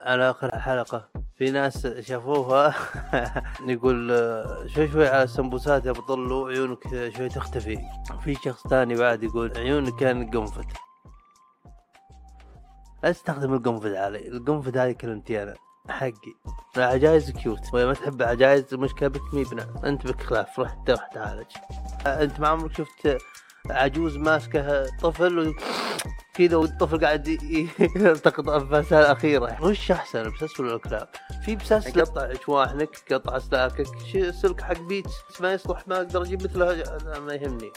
على آخر حلقه في ناس شافوها. يقول شوي شوي على السمبوسات يا بطلوا عيونك شوي تختفي. في شخص ثاني بعد يقول عيونك كان قنفذ. لا تستخدم القنفذ علي القنفذ هذه كلمتي أنا. حقي. العجايز كيوت. واذا ما تحب العجايز المشكلة بك مي بنا انت بك خلاف روح تعالج أنت ما عمرك شفت عجوز ماسكه طفل و... كذا والطفل قاعد يلتقط انفاسها الأخيرة وش أحسن بسس ولا الكلاب؟ في بسس قطع شواحنك قطع اسلاكك سلك حق بيتس ما يصلح ما أقدر أجيب مثله ما يهمني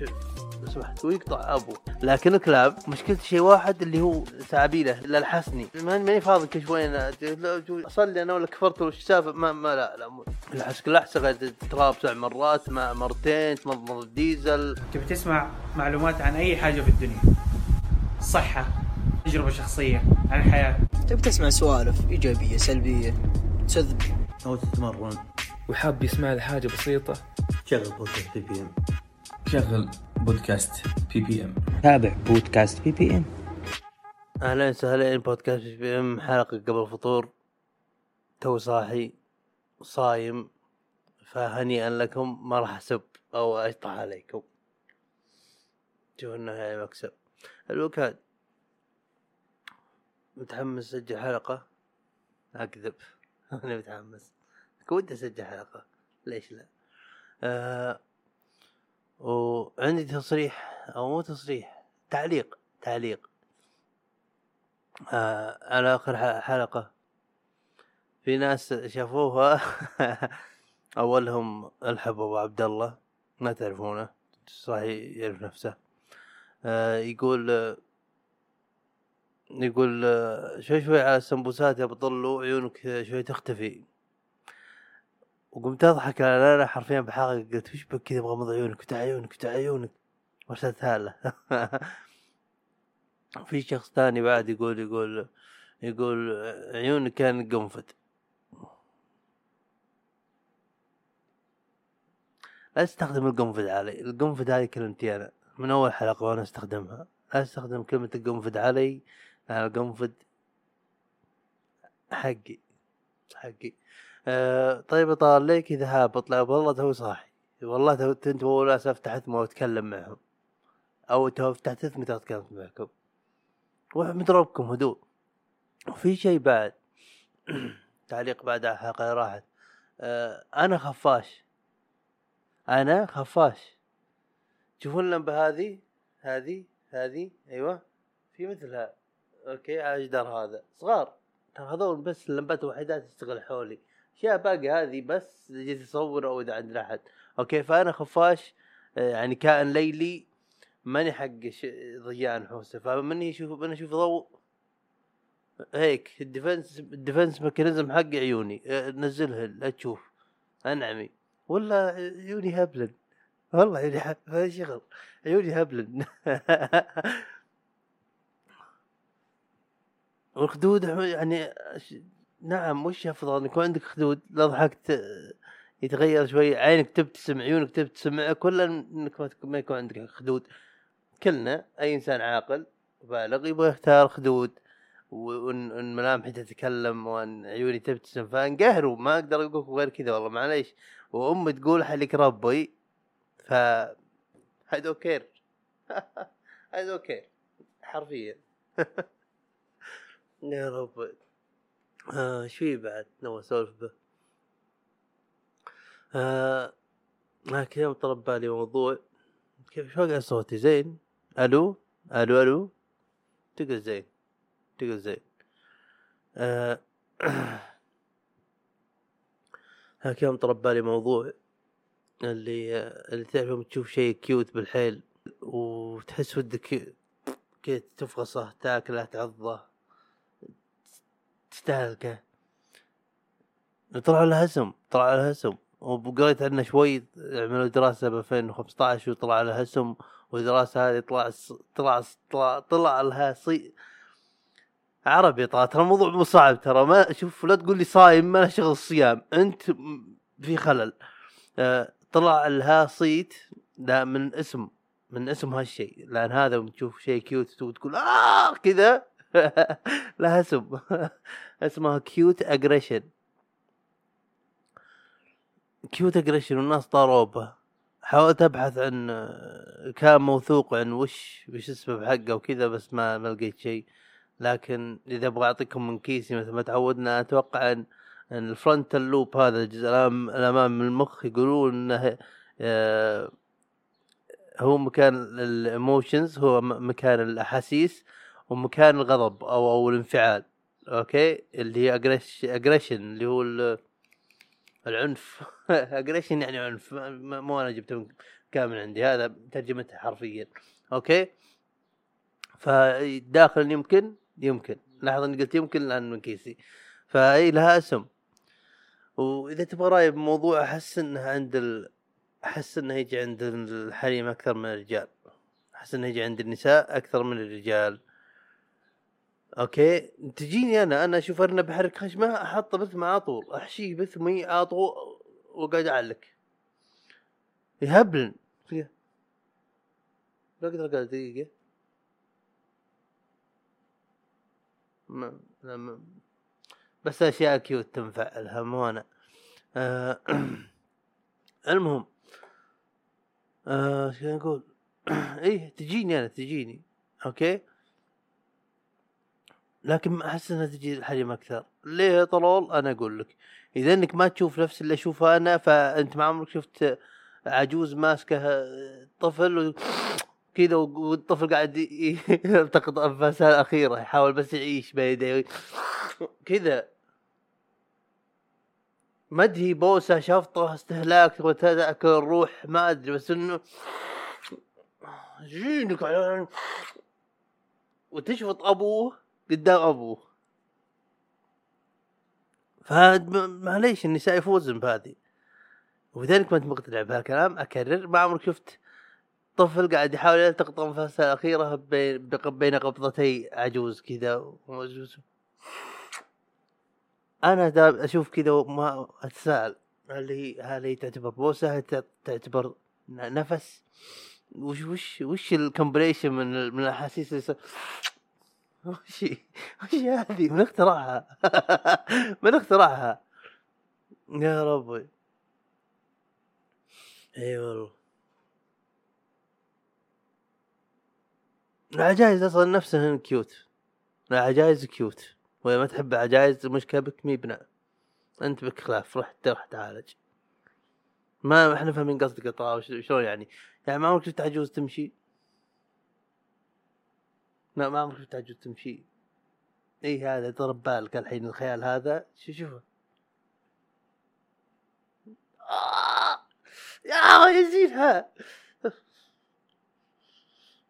لو سمحت ويقطع ابوه لكن الكلاب مشكلتي شيء واحد اللي هو تعابينه للحسني. ما- ماني فاضي كل شوي أنا لا- أصلي أنا ولا كفرت ولا إيش السالفه ما, ما لا لا مو- الحس كل احسن تراب سبع مرات ما مرتين تمضمض الديزل. تبي تسمع معلومات عن أي حاجة في الدنيا؟ صحة تجربة شخصية عن الحياة. تبي تسمع سوالف إيجابية سلبية تذب. أو تتمرن. وحاب يسمع لحاجة بسيطة. شغل بودكاست PPM شغل بودكاست PPM تابع بودكاست PPM أهلا وسهلا بودكاست PPM حلقة قبل الفطور تو صاحي صايم فهنيئا لكم ما راح أسب أو اشطح عليكم. شوف إنه يعني مكسب الوكاد متحمس أسجل حلقة؟ أكذب. أنا متحمس. ودي أسجل حلقة. ليش لا؟ آه وعندي تصريح أو مو تصريح تعليق تعليق. آه على آخر حلقة. في ناس شافوها. أولهم الحب أبو عبد الله ما تعرفونه صحيح يعرف نفسه. آه يقول آه يقول شوي شوي على السمبوسات يا بطلوا عيونك شوي تختفي. وقمت أضحك لا لا حرفيا بحلقه قلت وش بك كذا؟ بغمض عيونك وتع عيونك وتع عيونك. وارسلتها له في شخص ثاني بعد يقول يقول يقول عيونك كان قنفذ لا تستخدم القنفذ علي. القنفذ هذه كلمتي أنا. من أول حلقة وأنا أستخدمها. لا تستخدم كلمة القنفذ علي أنا القنفذ حقي حقي. أه طيب اطال ليه كذا هابط؟ لا والله تو صاحي. والله تو أنت اول ناس فتحت ما أتكلم معهم. أو تو فتحت اسمي تكلمت معكم. ومضربكم هدوء. وفي شيء بعد. تعليق بعد على الحلقة اللي راحت. أه أنا خفاش. أنا خفاش. تشوفون اللمبة هذه هذه هذه أيوه. في مثلها. okay على الجدار هذا. صغار. ترى هذول بس اللمبات الوحيدات تشتغل حولي. اشياء باقي هذه بس جيت اصور أو إذا عند أحد. أوكي فأنا خفاش آه، يعني كائن ليلي ماني حق ش... ضيان حوسه. فمني أشوف من أشوف ضوء. هيك الديفنس الديفنس ميكانيزم حق عيوني. آه، نزلها لا تشوف. أنعمي. ولا عيوني هبلن. والله عيوني هذا شغل عيوني هبلن. والخدود يعني نعم وش افضل ان يكون عندك خدود. لو ضحكت يتغير شوي. عينك تبتسم عيونك تبتسم ولا إنك ما يكون عندك خدود. كلنا أي إنسان عاقل بالغ يبغى يختار خدود. وإن ملامحي تتكلم وإن عيوني تبتسم فانقهروا. ما أقدر أقول غير كذا والله معليش. وأمي تقول حلك ربي ف I don't care. I don't care. حرفيا. يا رب آه شو بعد نوى أسولف به. آه لكن يوم طلب بالي موضوع كيف شو صوتي؟ زين؟ ألو؟ ألو ألو؟ تقول زين تقول زين. آه هاك يوم طلب بالي موضوع اللي اللي تعرف تشوف شيء كيوت بالحيل وتحس ودك كذا تفغصه تاكله تعضه. تستهلكه طلع له اسم طلع له اسم وقريت عنه شوي عملوا دراسة ب 2015 وطلع له اسم والدراسة هذه طلع طلع طلع, طلع لها صي عربي طلع ترى الموضوع مو صعب ترى. ما شوف لا تقول لي صايم ما له شغل الصيام أنت في خلل. آه، طلع لها صيت ده من اسم من اسم هالشيء. لأن هذا تشوف شيء cute وتقول آه كذا. لها اسم. اسمها cute aggression cute aggression والناس طاروا به حاولت أبحث عن كان موثوق عن وش وش السبب حقه وكذا بس ما ما لقيت شيء. لكن إذا أبغى أعطيكم من كيسي مثل ما تعودنا أتوقع أن ال frontal lobe هذا الجزء الأمام من المخ يقولون إنه آه، هو مكان ال emotions هو مكان الأحاسيس. ومكان الغضب أو أو الانفعال okay؟ اللي هي aggression اللي هو ال- العنف. aggression يعني عنف. مو أنا جبته كامل عندي هذا ترجمته حرفيا. okay؟ فداخل يمكن؟ يمكن. لاحظ اني قلت يمكن لأن من كيسي. فأي لها اسم. وإذا تبغى رأي بموضوع أحس انه عند ال... أحس انه يجي عند الحريم أكثر من الرجال. أحس انه يجي عند النساء أكثر من الرجال. أوكي. تجيني أنا أنا أشوف أرنب بحرك خشمه أحطه بثمه على طول أحشيه بثمي على طول وقاعد أعلق. يهبلن. لا أقدر أقعد دقيقة. ما لا ما. بس أشياء cute تنفع لها مو أنا. آه المهم. آه شو نقول إيه تجيني أنا تجيني. okay. لكن أحس إنها تجي الحريم أكثر. ليه يا طلول أنا أقول لك إذا إنك ما تشوف نفس اللي أشوفه أنا فأنت ما عمرك شفت عجوز ماسكه طفل و- كذا والطفل قاعد يلتقط أنفاسه الأخيرة يحاول بس يعيش بين يديه كذا مدهي بوسة شفطة استهلاك تبغى تاكل الروح ما أدري بس إنه جينك على وتشفط أبوه قدام أبوه. فمعليش النساء يفوزن بهذه ولذلك ما أنت مقتنع بهالكلام أكرر. ما عمرك شفت طفل قاعد يحاول يلتقط أنفاسه الأخيرة بين بين قبضتي. عجوز كذا وعجوز. أنا دا أشوف كذا وما أتساءل. هل هي هل هي تعتبر بوسة؟ هل تعت- تعتبر نفس؟ وش وش وش الكومبريشن من من الأحاسيس اللي وش وش هذه؟ من اخترعها من اخترعها يا ربي. إي والله. العجائز أصلا نفسها cute العجائز cute وإذا ما تحب العجائز المشكلة بك مي بنا أنت بك خلاف روح روح تعالج. ما إحنا فاهمين قصدك طه شلون يعني؟ يعني ما عمرك شفت عجوز تمشي؟ لا ما عمرك شفت عجوز تمشي. اي هذا؟ ضرب بالك الحين الخيال هذا. شو شوفه؟ آه! يا يزيدها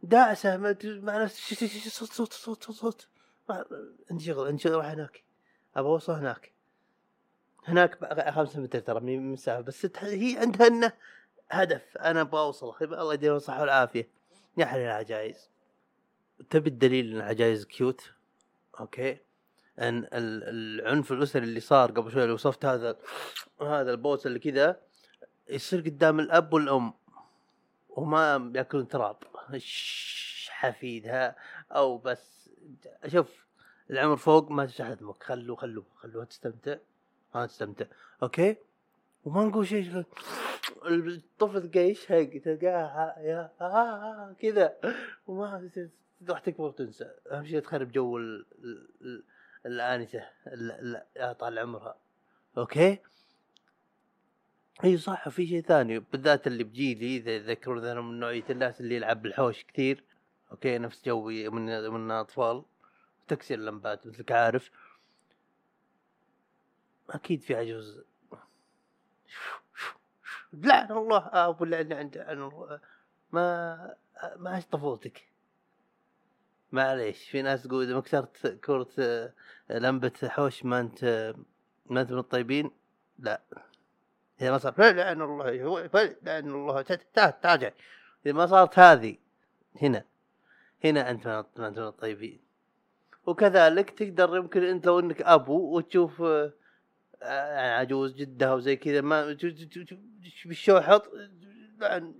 داعسة. ما مع نفس صوت صوت صوت صوت صوت. ما- عندي شغل عندي شغل هناك. ابى أوصل هناك. هناك خمسة متر ترى من المسافه بس هي عندها إنه هدف. أنا أبغى اوصل الله يديهم الصحة والعافية. يا حليل العجايز تبي الدليل إن العجايز cute okay. إن ال- العنف الأسري اللي صار قبل شوي اللي وصفت هذا هذا البوس اللي كذا يصير قدام الأب والأم. وما يأكلون تراب. حفيدها أو بس شوف العمر فوق ما تشحن دمك خلوه خلوه خلوها تستمتع. ها تستمتع. okay؟ وما نقول شيء الطفل تلقاه يشهق تلقاه يا آه آه كذا. وما راح تكبر وتنسى أهم شيء تخرب جو ال- ال- ال- الآنسة ال- ال- طال عمرها. okay؟ إي صح في شيء ثاني بالذات اللي بجيلي إذا يذكرون أنا من نوعية الناس اللي يلعب بالحوش كثير. okay؟ نفس جوي من من أطفال. تكسير اللمبات مثلك عارف. أكيد في عجوز. لعن الله أبو اللعن عن ما ما عشت طفولتك معليش في ناس تقول إذا ما كسرت كرة آه، لمبة حوش ما انت ما انت من الطيبين لا. إذا ما صار لعن الله هو لعن الله تراجع إذا ما صارت هذه هنا هنا أنت ما انت من الطيبين. وكذلك تقدر يمكن أنت لو انك ابو وتشوف آه، آه، عجوز جدة وزي كذا ما بالشوحط لعن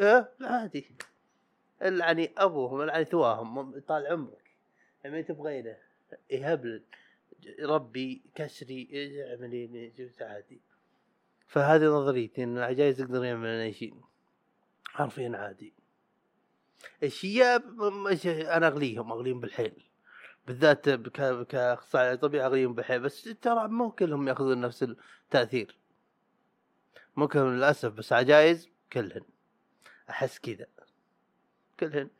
آه، عادي. العني أبوهم العني ثواهم طال عمرك. يعني تبغينه يهبل ربي كسري اعملي عادي فهذه نظريتي إن العجائز يقدر يعمل أي شيء. حرفيا عادي. الشياب أنا أغليهم أغليهم بالحيل. بالذات كأخصائي طبيعي أغليهم بالحيل. بس ترى مو كلهم يأخذون نفس التأثير. مو كلهم للأسف بس عجائز كلهن. أحس كذا. كلهن.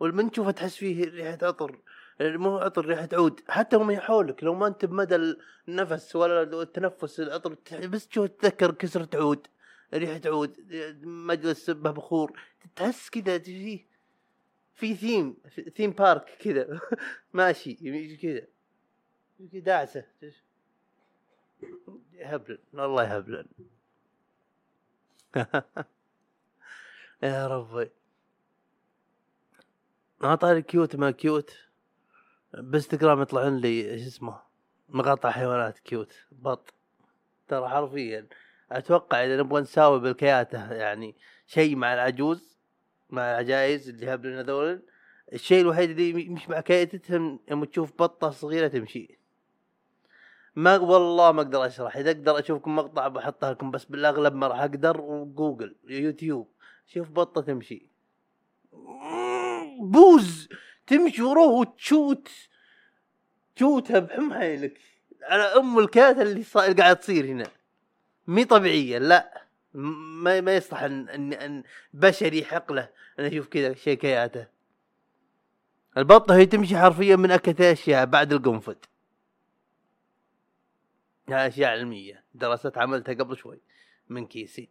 والمن تشوفه تحس فيه ريحة عطر مو عطر ريحة عود. حتى هم حولك لو ما انت بمدى النفس ولا التنفس العطر بس تشوف تتذكر كسرة عود ريحة عود مجلس به بخور تحس كذا فيه في ثيم في theme park كذا ماشي كذا داعسة. يهبلن الله يهبلن يا ربي. ما طاري cute ما cute. بإنستغرام يطلعون لي إيش اسمه مقاطع حيوانات cute. بط. ترى حرفيا أتوقع إذا نبغى نساوي بالكياتة يعني شيء مع العجوز مع العجائز اللي هبلن هذول الشيء الوحيد اللي يمشي مع كياتهم يوم تشوف بطة صغيرة تمشي. ما والله ما أقدر أشرح. إذا أقدر اشوفكم مقطع بحطها لكم بس بالأغلب ما راح أقدر. وجوجل يوتيوب شوف بطة تمشي. بوز تمشي وراه وتشوت تشوتها بحمايلك على أم الكات اللي صار قاعد تصير هنا. مي طبيعية لا. ما ما يصلح أن أن, أن بشري يحق له أن أشوف كذا شيء كياته. البطة هي تمشي حرفيا من أكثر أشياء بعد القنفذ. هاي أشياء علمية. دراسات عملتها قبل شوي من كيسي.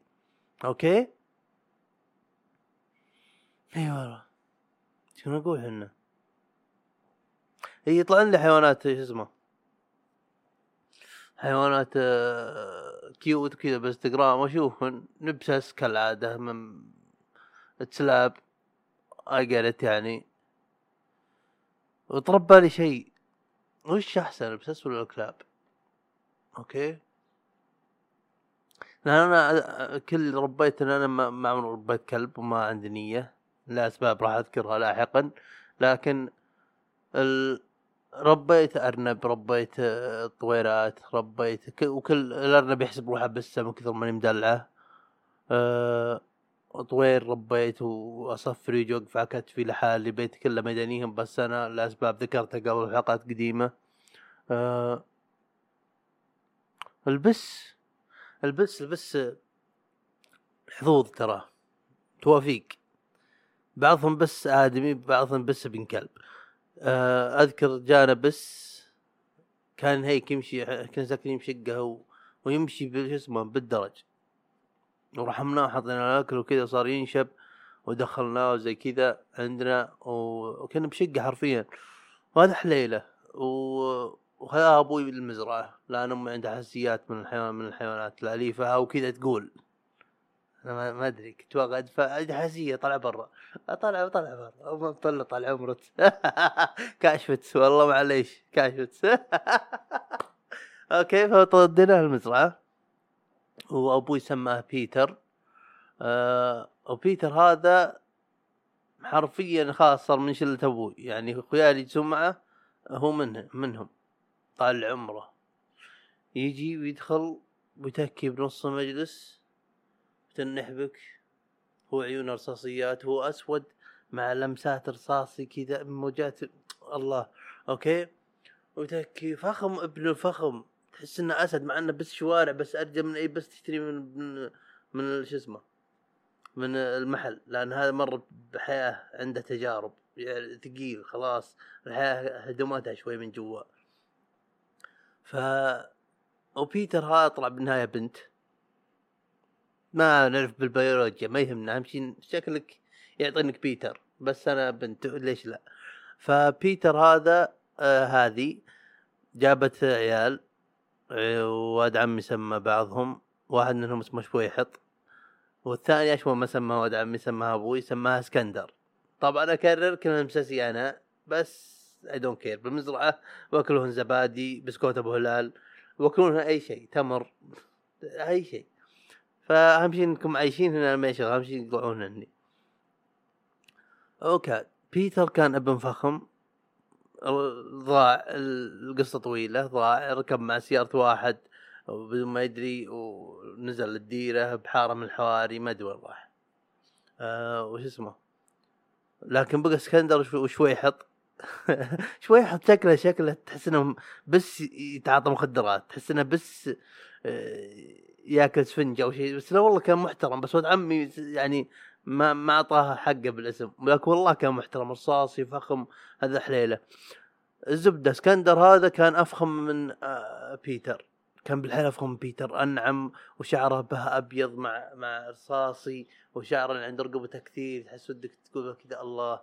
أوكي؟ إي والله. شو نقول إحنا؟ هي يطلع لي حيوانات شو اسمه؟ حيوانات آه، كيوت كذا بالانستغرام واشوف نبسس كالعادة من تسلاب اي جت يعني. وتربى لي شيء. وش أحسن البسس ولا الكلاب؟ أوكي. لأن أنا كل ربيت إن أنا ما عمري ربيت كلب وما عندي نية. لاسباب راح أذكرها لاحقا لكن ال... ربيت أرنب ربيت آه، طويرات ربيت ك... وكل الأرنب يحسب روحه بسه من كثر ماني مدلعه أه... طوير ربيت وأصفر يجي يوقف على كتفي لحالي بيت كله مدنيهم بس أنا لأسباب ذكرتها قبل حلقات قديمة. أه... البس البس البس حظوظ ترى توافيق. بعضهم بس آدمي بعضهم بس ابن كلب. آه، أذكر جانا بس كان هيك يمشي كان ساكنين بشقه. ويمشي بش اسمه بالدرج. ورحمناه وحطينا له اكل وكذا صار ينشب ودخلناه زي كذا عندنا وكنا بشقة حرفيا. وهذا حليلة. و... وخذا أبوي بالمزرعة لأن أمي عندها حساسيات من الحيوان من الحيوانات الأليفة أو كذا تقول. أنا ما- أدري كنت واقع ادفع عندي حساسيه طلع برا. طلع طلع برا. امه مطلط على عمرت كاشفت. والله معليش كاشفت. أوكي فوديناه المزرعة. وابوي سماه بيتر. آه وبيتر هذا حرفيا خلاص صار من شلة أبوي. يعني اخويا اللي معه هو منه منهم. طال عمره. يجي ويدخل ويتكي بنص المجلس. تنح بك. هو عيونه رصاصيات هو أسود مع لمسات رصاصي كذا موجات الله okay؟ وتكي فخم ابن فخم تحس إنه أسد مع إنه بس شوارع بس أرجى من إي بس تشتري من من, من شو اسمه؟ من المحل لأن هذا مر بحياة عنده تجارب يعني ثقيل خلاص الحياة هدمتها شوي من جوا. ف وبيتر هذا طلع بالنهاية بنت. ما نعرف بالبيولوجيا ما يهمنا أهم شيء شكلك يعطينك بيتر بس أنا بنت ليش لا؟ فبيتر هذا آه هذه جابت عيال واد عمي سمى بعضهم واحد منهم اسمه شويحط والثاني اشوى ما سمى ولد عمي سماها أبوي سماها اسكندر. طبعا أكرر كلمة مساسي أنا بس I don't care بالمزرعة واكلون زبادي بسكوت أبو هلال وأكلونها أي شيء تمر أي شيء. فاهم شيء انكم عايشين هنا ما يشغل اهم شيء يطلعون هني. okay بيتر كان ابن فخم ضاع القصة طويلة ضاع ركب مع سيارة واحد بدون ما يدري ونزل الديره بحارة من الحواري ما أدري وين راح. آه وش اسمه؟ لكن بقى اسكندر وش- وشويحط شويحط شكله شكله تحس انه بس يتعاطى مخدرات تحس إنه بس آه، ياكل سفنج أو شيء بس لا والله كان محترم بس ولد عمي يعني ما ما اعطاها حقه بالاسم لكن والله كان محترم رصاصي فخم هذا حليلة. الزبدة اسكندر هذا كان أفخم من آه، بيتر كان بالحيل أفخم من بيتر أنعم وشعره به أبيض مع مع رصاصي وشعره اللي عند رقبته كثير تحس ودك تقول كذا الله.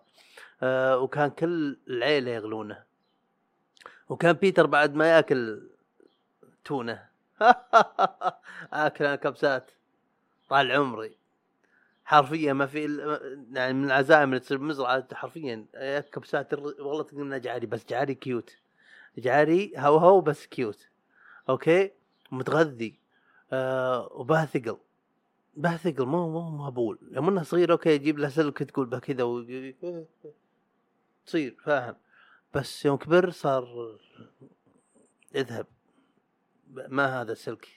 آه وكان كل العيلة يغلونه. وكان بيتر بعد ما ياكل تونة. اكل أنا كبسات. طال عمري. حرفيا ما في يعني من العزائم اللي تصير بمزرعة حرفيا يا كبسات والله تقول انه جعاري بس جعاري cute جعاري هو هو بس cute okay؟ متغذي. آه وباه ثقل باه ثقل مو مو مهبول. يوم إنه صغير okay يجيب له سلك تقول به كذا. تصير فاهم. بس يوم كبر صار اذهب ما هذا السلك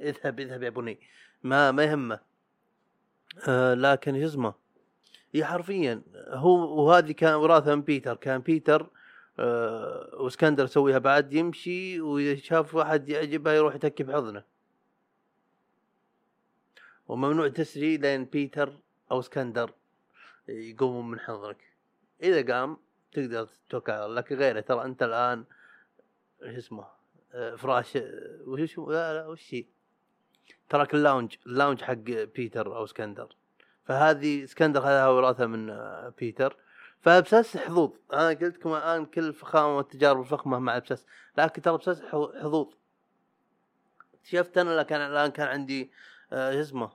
اذهب اذهب يا بني. ما ما يهمه. آه لكن شو اسمه؟ هي حرفيا هو وهذه كان وراثة من بيتر. كان بيتر آه وإسكندر يسويها بعد يمشي وشاف واحد يعجبه يروح يتكي بحضنه وممنوع تسري لين بيتر أو إسكندر يقومون من حضنك. إذا قام تقدر تتوكل لكن غيره ترى أنت الآن شو اسمه؟ فراش وش لا لا وش هي؟ تراك ال lounge ال lounge حق بيتر أو اسكندر فهذه اسكندر هذا وراثه من بيتر. فأبساس حظوظ. أنا قلت لكم الآن كل فخامة والتجارب الفخمة مع أبساس. لكن ترى أبساس حظ- حظوظ. شفت أنا لكن الآن كان عندي آه، اسمه؟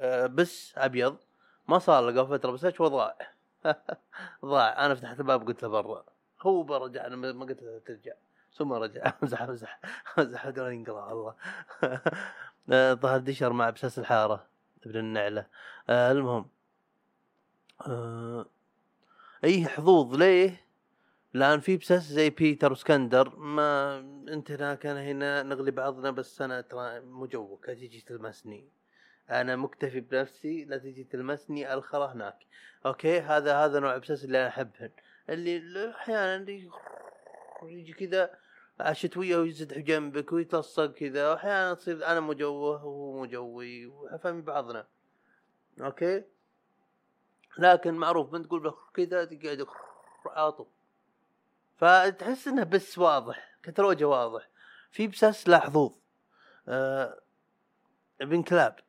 آه، بس أبيض. ما صار له قبل فترة بس وضاع ضاع. أنا فتحت الباب قلت له برا. هو برجع أنا ما قلت له ترجع. ثم رجع. امزح امزح امزح ينقلع الله آه، ظهر دشر مع بساس الحارة ابن النعلة. آه، المهم. آه، اي حظوظ. ليه؟ لأن في بساس زي بيتر وسكندر. ما أنت هناك أنا هنا نغلي بعضنا بس أنا ترى مو جوك. لا تجي تلمسني. أنا مكتفي بنفسي لا تجي تلمسني الخرة هناك. okay؟ هذا هذا نوع بساس اللي أنا أحبهن. اللي أحيانا يجي كذا عشتويه ويزدح جنبك ويتلصق كذا وأحيانا تصير أنا مجوه وهو مجوي وفاهمين بعضنا. أوكي؟ لكن معروف من تقول كذا تقعد عاطف فتحس إنه بس واضح كتروجة واضح. في بساس لا حظوظ. آه ابن كلاب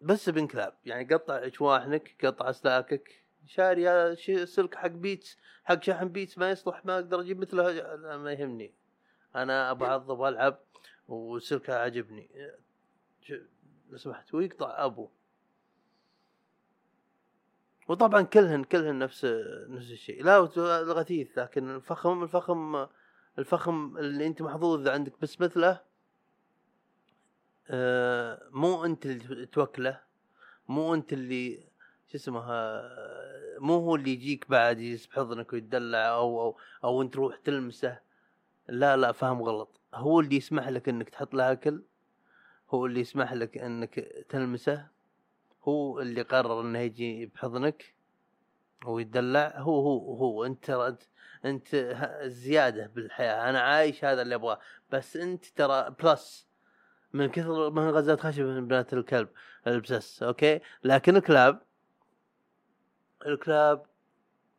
بس ابن كلاب يعني قطع شواحنك قطع أسلاكك. شاري هذا سلك حق Beats حق شحن Beats ما يصلح ما أقدر أجيب مثله ما يهمني. أنا أبغى أعضب والعب وسلكها عجبني لو سمحت ويقطع أبو. وطبعا كلهن كلهن نفس نفس الشيء. لا الغثيث لكن الفخم الفخم الفخم اللي أنت محظوظ اذا عندك بس مثله آه، مو أنت اللي توكله مو أنت اللي شو اسمه مو هو اللي يجيك بعد يجلس بحضنك ويتدلع أو أو أو أنت تروح تلمسه. لا لا فاهم غلط. هو اللي يسمح لك إنك تحط له أكل هو اللي يسمح لك إنك تلمسه هو اللي قرر إنه يجي بحضنك ويتدلع. هو هو هو. أنت ترى أنت زيادة بالحياة. أنا عايش هذا اللي أبغاه. بس أنت ترى بلس من كثر من غزات خشب من بنات الكلب البسس أوكي؟ لكن الكلاب الكلاب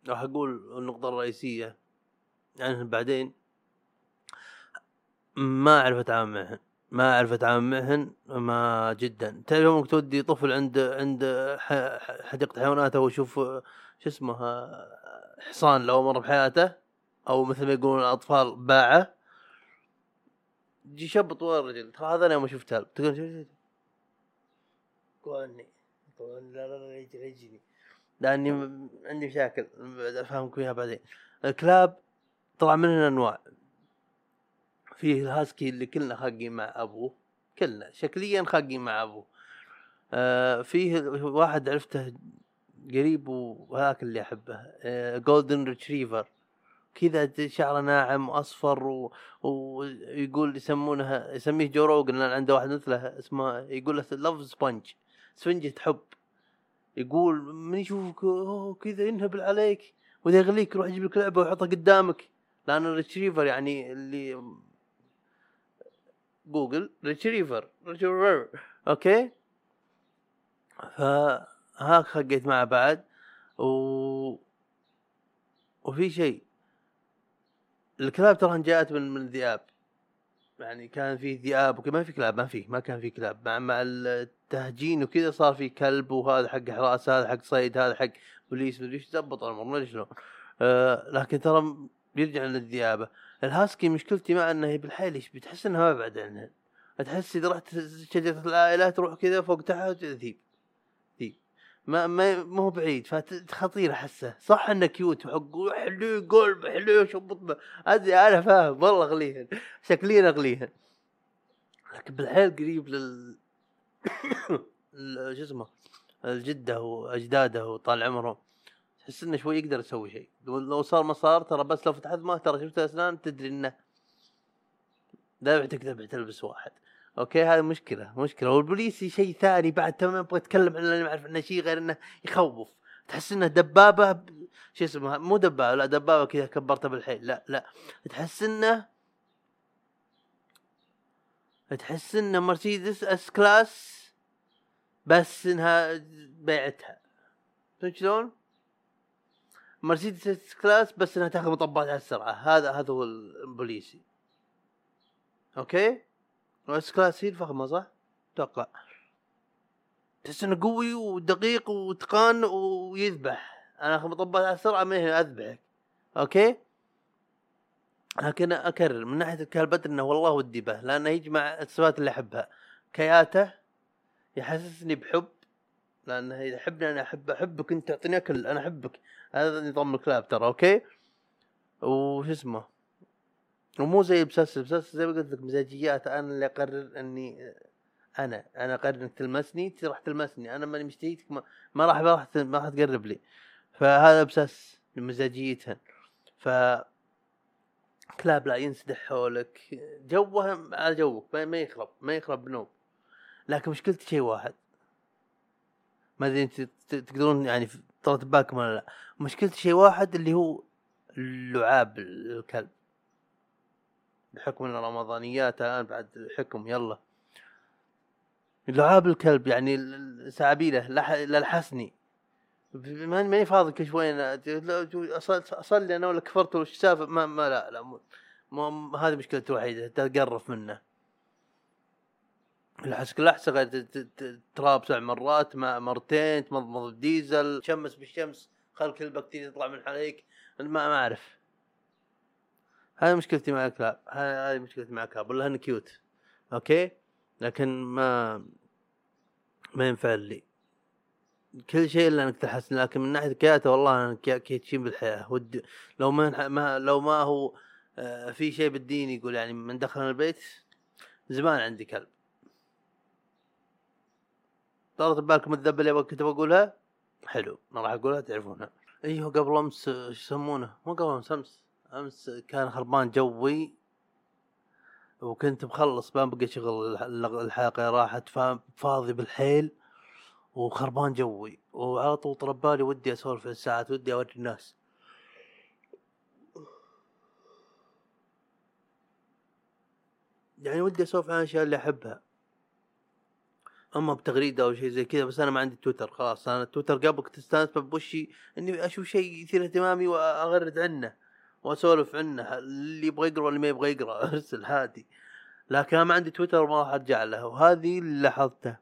راح أقول النقطة الرئيسية عنهم بعدين. ما أعرف أتعامل معهن ما أعرف أتعامل معهن ما جدا. تعرف يومك تودي طفل عند عند ح- ح- حديقة حيوانات أو يشوف شو اسمه حصان لو مر بحياته أو مثل ما يقولون الاطفال باعة يجي شاب طوال الرجل. ترى هذا أنا ما شفته. تقول طولني طولني لا لا لا يجي يجيني. لأني عندي مشاكل افهمك اياها بعدين. الكلاب طلع منهن انواع فيه الهاسكي اللي كلنا خاقين مع أبوه. كلنا شكليا خاقين مع أبوه. آه فيه واحد عرفته قريب وهذاك اللي أحبه. آه golden retriever كذا شعره ناعم وأصفر و- ويقول يسمونها يسميه Joe Rogan لأن عنده واحد مثله اسمه يقول له love sponge سفنجة حب يقول من يشوفك؟ أوه كذا ينهبل عليك. وإذا يغليك يروح يجيب لك لعبة ويحطها قدامك. لأن ال retriever يعني اللي golden retriever retriever okay؟ فهاك خقيت معه بعد. و وفي شيء. الكلاب ترى جاءت من من الذئاب يعني كان في ذئاب وكذا ما في كلاب ما في ما كان في كلاب. مع مع التهجين وكذا صار في كلب وهذا حق حراسه هذا حق صيد هذا حق بوليس مدري إيش زبط الأمر ما أدري شلون. آه لكن ترى بيرجع للذئابه الهاسكي مشكلتي معه إنه بالحيل إيش بتحس انها ما بعد عنها تحس إذا رحت شجرة العائلة تروح كذا فوق تحت ذيب ما ما ما هو بعيد فخطير أحسه. صح إنه كيوت وحق حلو قلب حلو شبط ادري أنا فاهم والله اغليهن شكليا أغليهن. لكن بالحيل قريب لل شو اسمه الجدة واجداده وطال عمرهم تحس إنه شوي يقدر يسوي شيء. لو- صار ما صار ترى بس لو فتحت ما ترى شفت الاسنان تدري انه ذبحتك ذبح تلبس واحد. okay هذه مشكلة مشكلة. والبوليسي شيء ثاني بعد تمام أبغى أتكلم عنه لاني أعرف انه شيء غير إنه يخوف. تحس إنه دبابة شو اسمها؟ مو دبابة لا دبابة كذا كبرتها بالحيل. لا لا. تحس إنه تحس انه مرسيدس S-Class بس إنها بيعتها. فهمت شلون؟ مرسيدس S-Class بس إنها تاخذ مطبات على السرعة. هذا هذا هو البوليسي. okay؟ و S-Class هي الفخمه صح؟ أتوقع. تحس إنه قوي ودقيق واتقان ويذبح. أنا مطبات على السرعه ما هي أذبحك. أوكي؟ لكن أكرر من ناحية الكلب إنه والله ودي به لأنه يجمع الصفات اللي أحبها. كياته يحسسني بحب لأنه إذا يحبني أنا أحب أحبك أنت تعطيني أكل أنا أحبك. هذا نظام الكلاب ترى okay؟ وش اسمه؟ ومو زي بسس بسس زي ما قلت لك مزاجيات. أنا اللي أقرر إني أنا أنا أقرر انك تلمسني راح تلمسني. أنا ماني مشتهيتك ما, ما راح ما راح تقرب لي. فهذا بسس مزاجيتهن ف كلاب لا ينسدح حولك. جوه على جوك ما يخرب ما يخرب بنوب. لكن مشكلتي شيء واحد. ما أدري أنت تقدرون يعني طرت ببالكم ولا لا. مشكلتي شيء واحد اللي هو لعاب الكلب. بحكم إن رمضانيات الان بعد حكم يلا. لعاب الكلب يعني سعابيله لح- للحسني. ماني فاضي أصل- أصلي أنا ولا كفرت ولا السالفه ما, ما لا لا مو هذه مشكلتي الوحيدة تقرف منه. الحسك ت- تراب سبع مرات ما مرتين تمضمض الديزل تشمس بالشمس خل كل بكتيريا تطلع من عليك ما ما أعرف. هذه مشكلتي مع الكلاب هذه مشكلتي مع الكلاب ولا هن كيوت أوكي؟ لكن ما ما ينفع لي. كل شيء إلا إنك تحسن. لكن من ناحية كياته والله أنا كي- كيتشين بالحياة. ود لو ما, ما لو ما هو آه، في شيء بالدين يقول يعني من دخل البيت زمان عندي كلب. طارت ببالكم الذبة اللي كنت بقولها حلو. ما راح أقولها تعرفونها. أيوه قبل أمس يسمونه؟ مو قبل أمس أمس. أمس كان خربان جوي وكنت مخلص ما بقى شغل الح- الحلقة راحت فا- فاضي بالحيل وخربان جوي. وعلى طول طلب بالي ودي أسولف الساعات ودي أوري الناس. يعني ودي أسولف عن الاشياء اللي أحبها. أما بتغريدة أو شيء زي كذا بس أنا ما عندي تويتر خلاص. أنا التويتر قبل كنت أستانس بوشي إني أشوف شيء يثير اهتمامي وأغرد عنه. واسولف عنه اللي يبغى يقرأ واللي ما يبغى يقرأ ارسل هادي لكن أنا ما عندي تويتر وما راح أرجع له وهذه اللي لاحظته.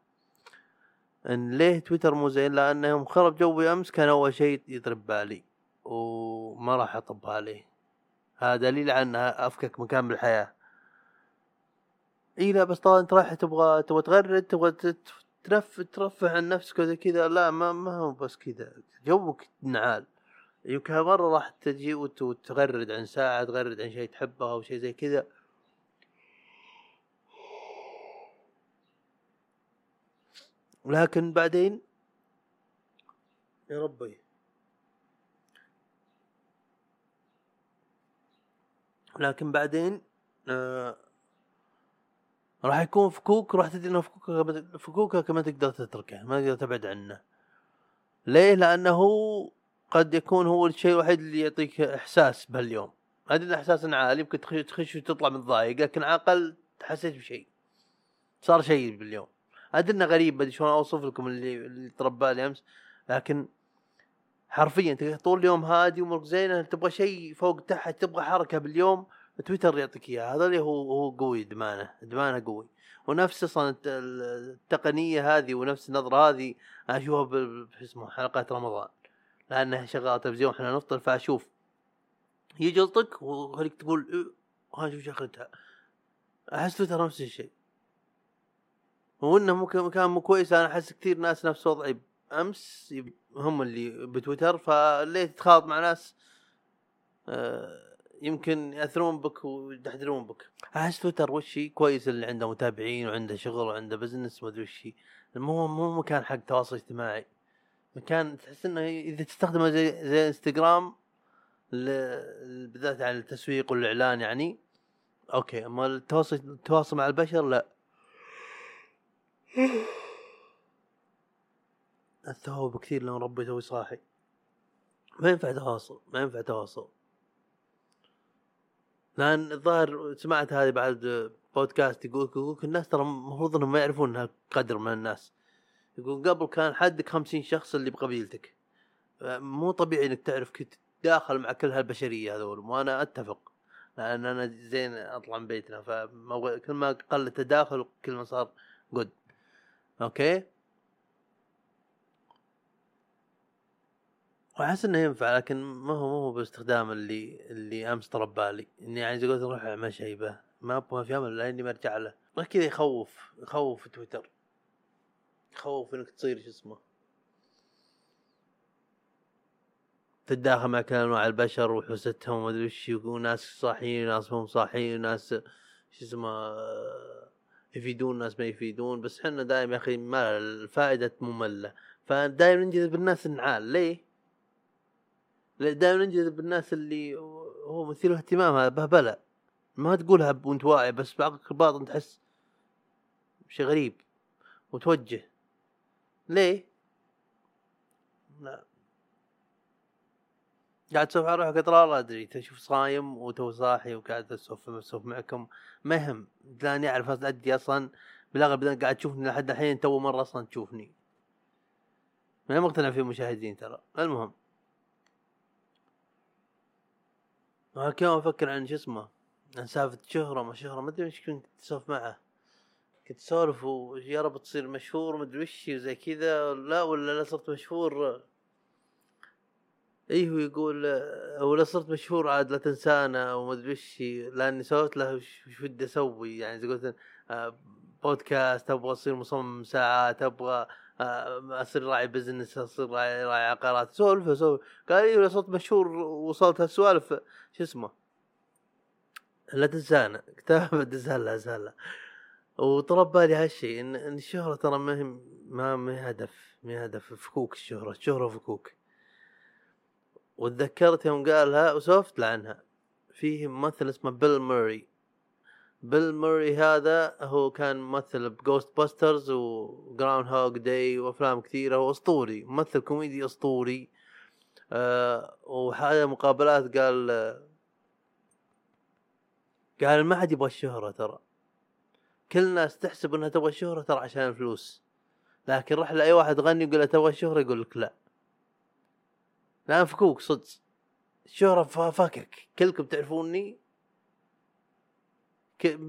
إن ليه تويتر مو زين؟ لأنه يوم خرب جوي أمس كان أول شيء يطرب بالي وما راح اطب عليه هذا دليل على انها أفكك مكان بالحياة إي لا بس طبعا أنت رايح تبغى تبغى تغرد تبغى تت- ترف ترفه عن نفسك وزي كذا لا ما ما هو بس كذا. جوك نعال. يمكن مرة راح تجي وت- وتغرد عن ساعة تغرد عن شيء تحبه أو شيء زي كذا. لكن بعدين يا ربي. لكن بعدين آه راح يكون فكوك راح تدري إنه فكوكك فكوكك ما تقدر تتركه ما تقدر تبعد عنه. ليه؟ لأنه قد يكون هو الشيء الوحيد اللي يعطيك إحساس بهاليوم. أدري ان إحساس عالي يمكن تخش وتطلع متضايق لكن على الأقل حسيت بشيء. صار شيء باليوم. أدري إنه غريب بدي شلون أوصف لكم اللي اللي تربى لي أمس لكن حرفيا انت طول اليوم هادي وأمورك زينة تبغى شيء فوق تحت تبغى حركة باليوم تويتر يعطيك إياها. هذا اللي هو هو قوي ادمانه ادمانه قوي. ونفس أصلا الت- التقنية هذه ونفس النظرة هذه أشوفها بال- شو اسمه حلقات رمضان. لأنها شغالة تلفزيون إحنا نفطر فأشوف. يجي يلطق وخليك تقول إيه، ها شوف شغلتها؟ أحس تويتر نفس الشيء. وإنه ممكن كان مو كويس أنا أحس كثير ناس نفس وضعي امس هم اللي بتويتر فليه تتخاط مع ناس آه، يمكن يأثرون بك ويدحدرون بك. أحس تويتر وش كويس اللي عنده متابعين وعنده شغل وعنده business ما أدري وش مو مو مكان حق تواصل اجتماعي. مكان تحس إنه إذا تستخدمه زي زي انستغرام بالذات على التسويق والإعلان يعني أوكي أما التواصل التواصل مع البشر لا. الثواب كثير لو ربي توي صاحي. ما ينفع تواصل ما ينفع تواصل. لأن الظاهر سمعت هذه بعد بودكاست يقول يقول الناس ترى المفروض إنهم ما يعرفون هالقدر من الناس. يقول قبل كان حدك خمسين شخص اللي بقبيلتك. مو طبيعي إنك تعرف كنت تداخل مع كل هالبشرية هذول وأنا أتفق. لأن أنا زين أطلع من بيتنا فكل ما قل التداخل كل ما صار جود أوكي؟ وأحس إنه ينفع لكن ما هو ما هو باستخدام اللي اللي أمس طلب بالي. إني يعني زي قلت أروح أعمل شيء به. ما أبغى في أمل لأني برجع له. كذا يخوف يخوف تويتر. يخوف انك تصير شو اسمه تتداخل مع كل انواع البشر وحوستهم وما أدري وش وناس صاحيين وناس مو صاحيين وناس شو اسمه آه، يفيدون ناس ما يفيدون. بس إحنا دائما يا أخي ما الفائدة مملة. فدائما ننجذب الناس النعال. ليه؟ دائما ننجذب الناس اللي هو مثير اهتمام هذا بهبله ما تقولها وأنت واعي بس بعقلك الباطن تحس شيء غريب وتوجه. ليه؟ لا. قاعد تسولف على روحك لا أدري. تشوف صايم وتو صاحي وقاعد اسولف اسولف معكم. ما يهم لاني أعرف ادي أصلا. بالأغلب قاعد تشوفني لحد الحين تو مرة أصلا تشوفني. ما مقتنع في المشاهدين ترى. المهم. كم أفكر عن شو اسمه عن سالفة شهرة ما شهرة ما أدري إيش كنت اسولف معه. كنت اسولف ويا رب تصير مشهور ما ادري وش وزي كذا لا ولا لا صرت مشهور؟ إيه هو يقول آه، ولا صرت مشهور عاد لا تنسانا وما ادري وش لأني سويت له وش ودي أسوي يعني زي قلت آه، بودكاست أبغى أصير مصمم ساعات أبغى آه، أصير راعي بزنس أصير راعي, راعي عقارات. سولف سولف. قال إيه ولا صرت مشهور وصلت هالسوالف. شو اسمه؟ لا تنسانا. كتاب دزهلا زهلا وطلب بالي هالشيء إن إن الشهرة ترى ما هي ما ما هدف ما هدف فكوك الشهرة الشهرة فكوك وتذكرت يوم قالها وسولفت له عنها. فيه ممثل اسمه بيل موري بيل موري هذا هو كان ممثل ب Ghostbusters و Groundhog Day وأفلام كثيرة واسطوري ممثل كوميدي أسطوري. آه وهذا مقابلات قال قال ما حد يبغى الشهرة ترى. كل الناس تحسب إنها تبغى الشهرة ترى عشان الفلوس. لكن روح لأي واحد غني يقول له تبغى الشهرة يقول لك لا. لا فكوك صدق. الشهرة ف- فاكك كلكم تعرفوني. ك...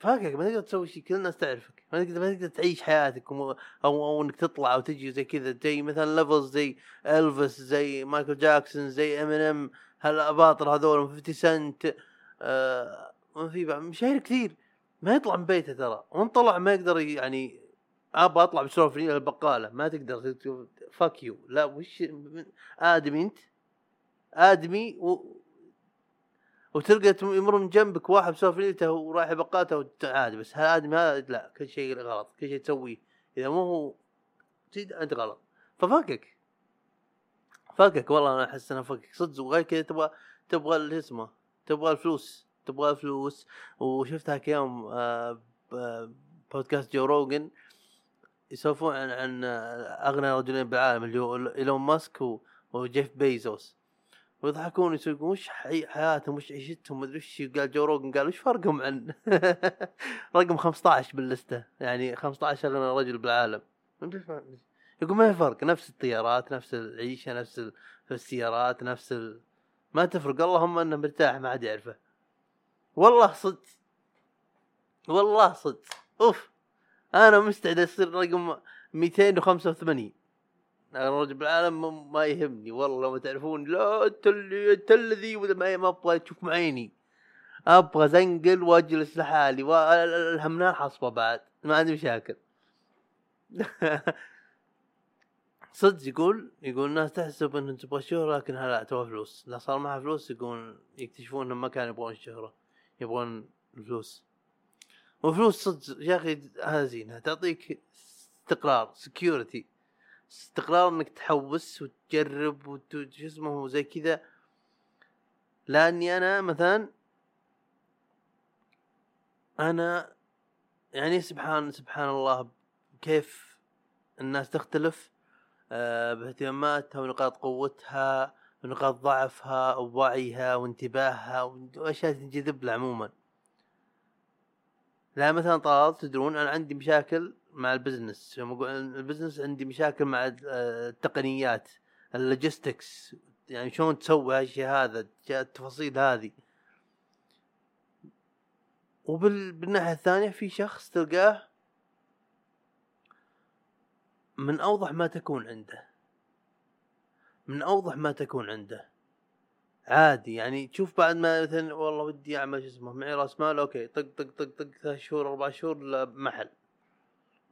فاكك ما تقدر تسوي شيء كل الناس تعرفك. ما تقدر ما تقدر تعيش حياتك. وم... أو أو إنك تطلع أو تجي زي كذا. زي مثلا ليفلز زي إلفيس زي مايكل جاكسون زي ام ام هالاباطر هذول. 50 سنت. آه ما في مشاهير كثير. ما يطلع من بيته ترى. وان طلع ما يقدر يعني ابى أطلع بسولف إلى البقالة. ما تقدر فاك يو لا وش آدمي أنت. آدمي و... وتلقى يمر من جنبك واحد بسولف ليلته ورايح بقاته عادي. بس هالادمي هذا لا كل شيء غلط. كل شيء تسويه. إذا مو هو أنت غلط. ففكك. فكك. والله أنا أحس انها فكك. صدق. وغير كذا تبغى تبغى اللي اسمه تبغى الفلوس. تبغى فلوس وشفتها كيوم آه، ب- بودكاست جو روجن يسولفون عن عن أغنى رجلين بالعالم اللي هو إيلون ماسك وجيف بيزوس. ويضحكون يقولون وش حي- حياتهم؟ وش عيشتهم؟ مدري وش قال جو روجن قال وش فرقهم عن رقم 15 باللستة؟ يعني 15 أغنى رجل بالعالم. يقول ما في فرق نفس الطيارات نفس العيشة نفس ال- السيارات نفس ال... ما تفرق. اللهم أنه مرتاح ما حد يعرفه. والله صدق. والله صدق. أوف. أنا مستعد أصير رقم 285 أنا رجل بالعالم ما- يهمني. والله لو تعرفون. لا أنت اللي أنت الذي ما أبغى تشوف معيني. أبغى زنقل وأجلس لحالي. والهمنان حصبة بعد. ما عندي مشاكل. صدق يقول يقول الناس تحسب ان تبغى شهرة لكن لا تبغى فلوس. لا صار معها فلوس يقول يكتشفون إنهم ما كانوا يبغون الشهرة يبغون الفلوس. وفلوس صدق يا أخي هذا زينة تعطيك استقرار سكيورتي استقرار إنك تحوس وتجرب وت- شو اسمه زي كذا. لأني أنا مثلا أنا يعني سبحان سبحان الله كيف الناس تختلف آه، باهتماماتها ونقاط قوتها. ونقاط ضعفها ووعيها وانتباهها وأشياء تنجذب لها عموما. لا مثلا طلال تدرون أنا عندي مشاكل مع البزنس. البزنس عندي مشاكل مع التقنيات ال logistics. يعني شلون تسوي هالشيء هذا التفاصيل هذه. وبالناحية الثانية في شخص تلقاه من أوضح ما تكون عنده. من أوضح ما تكون عنده. عادي يعني تشوف بعد ما مثلا والله ودي أعمل شو اسمه معي رأس مال أوكي طق طق طق طق ثلاث شهور أربع شهور محل.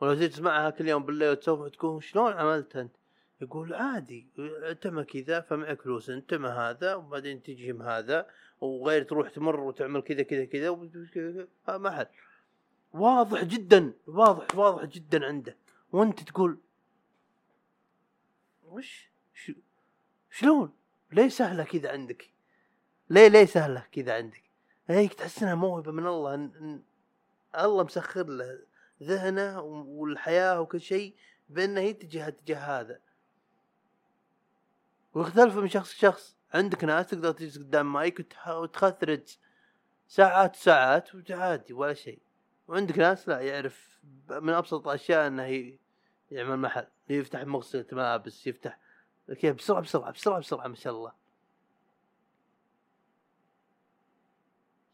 ولو جيت تسمعها كل يوم بالليل وتسولف تقول شلون عملت أنت؟ يقول عادي أنت ما كذا فمعك فلوس أنت ما هذا وبعدين تجي هذا وغير تروح تمر وتعمل كذا كذا كذا محل. واضح جدا واضح واضح جدا عنده. وأنت تقول وش؟ شو؟ شلون؟ ليه سهلة كذا عندك؟ ليه ليه سهلة كذا عندك؟ هيك تحس إنها موهبة من الله إن الله مسخر له ذهنه والحياة وكل شيء بأنه يتجه اتجاه هذا. ويختلف من شخص لشخص. عندك ناس تقدر تجلس قدام مايك وتخثرج ساعات وساعات وعادي ولا شيء. وعندك ناس لا يعرف من أبسط الأشياء إنه يعمل محل يفتح مغسلة ملابس يفتح كيف بسرعة بسرعة بسرعة بسرعة ما شاء الله.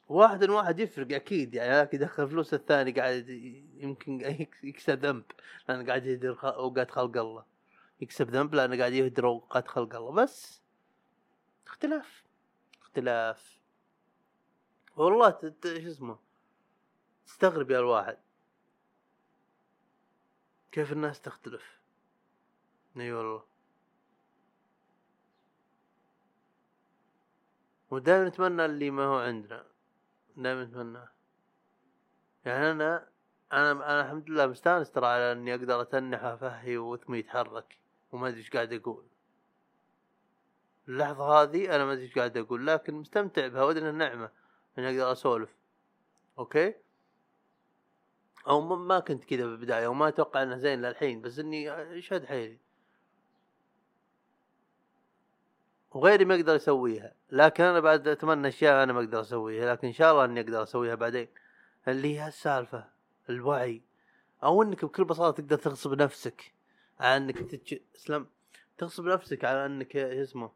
واحد واحد يفرق أكيد يعني ذاك يدخل فلوس الثاني قاعد يمكن يك- يكسب ذنب لأنه قاعد يهدر أوقات خلق الله. يكسب ذنب لأنه قاعد يهدر أوقات خلق الله. بس اختلاف اختلاف. والله شو اسمه تستغرب يا الواحد كيف الناس تختلف. إي والله. ودائما نتمنى اللي ما هو عندنا. دائما نتمنى. يعني أنا أنا أنا الحمد لله مستأنس ترى على إني أقدر اتنح افهي وثمي يتحرك وما أدري إيش قاعد أقول. اللحظة هذه أنا ما أدري إيش قاعد أقول لكن مستمتع بها وأدري إنها نعمة إني أقدر أسولف. أوكي؟ أو ما- كنت كذا بالبداية وما أتوقع انه زين للحين بس إني أشهد حيلي. وغيري ما يقدر يسويها. لكن أنا بعد أتمنى أشياء أنا ما أقدر أسويها. لكن إن شاء الله إني أقدر أسويها بعدين. اللي هي السالفة الوعي. أو إنك بكل بساطة تقدر تغصب نفسك على إنك تتش... اسلم تغصب نفسك على إنك اسمه؟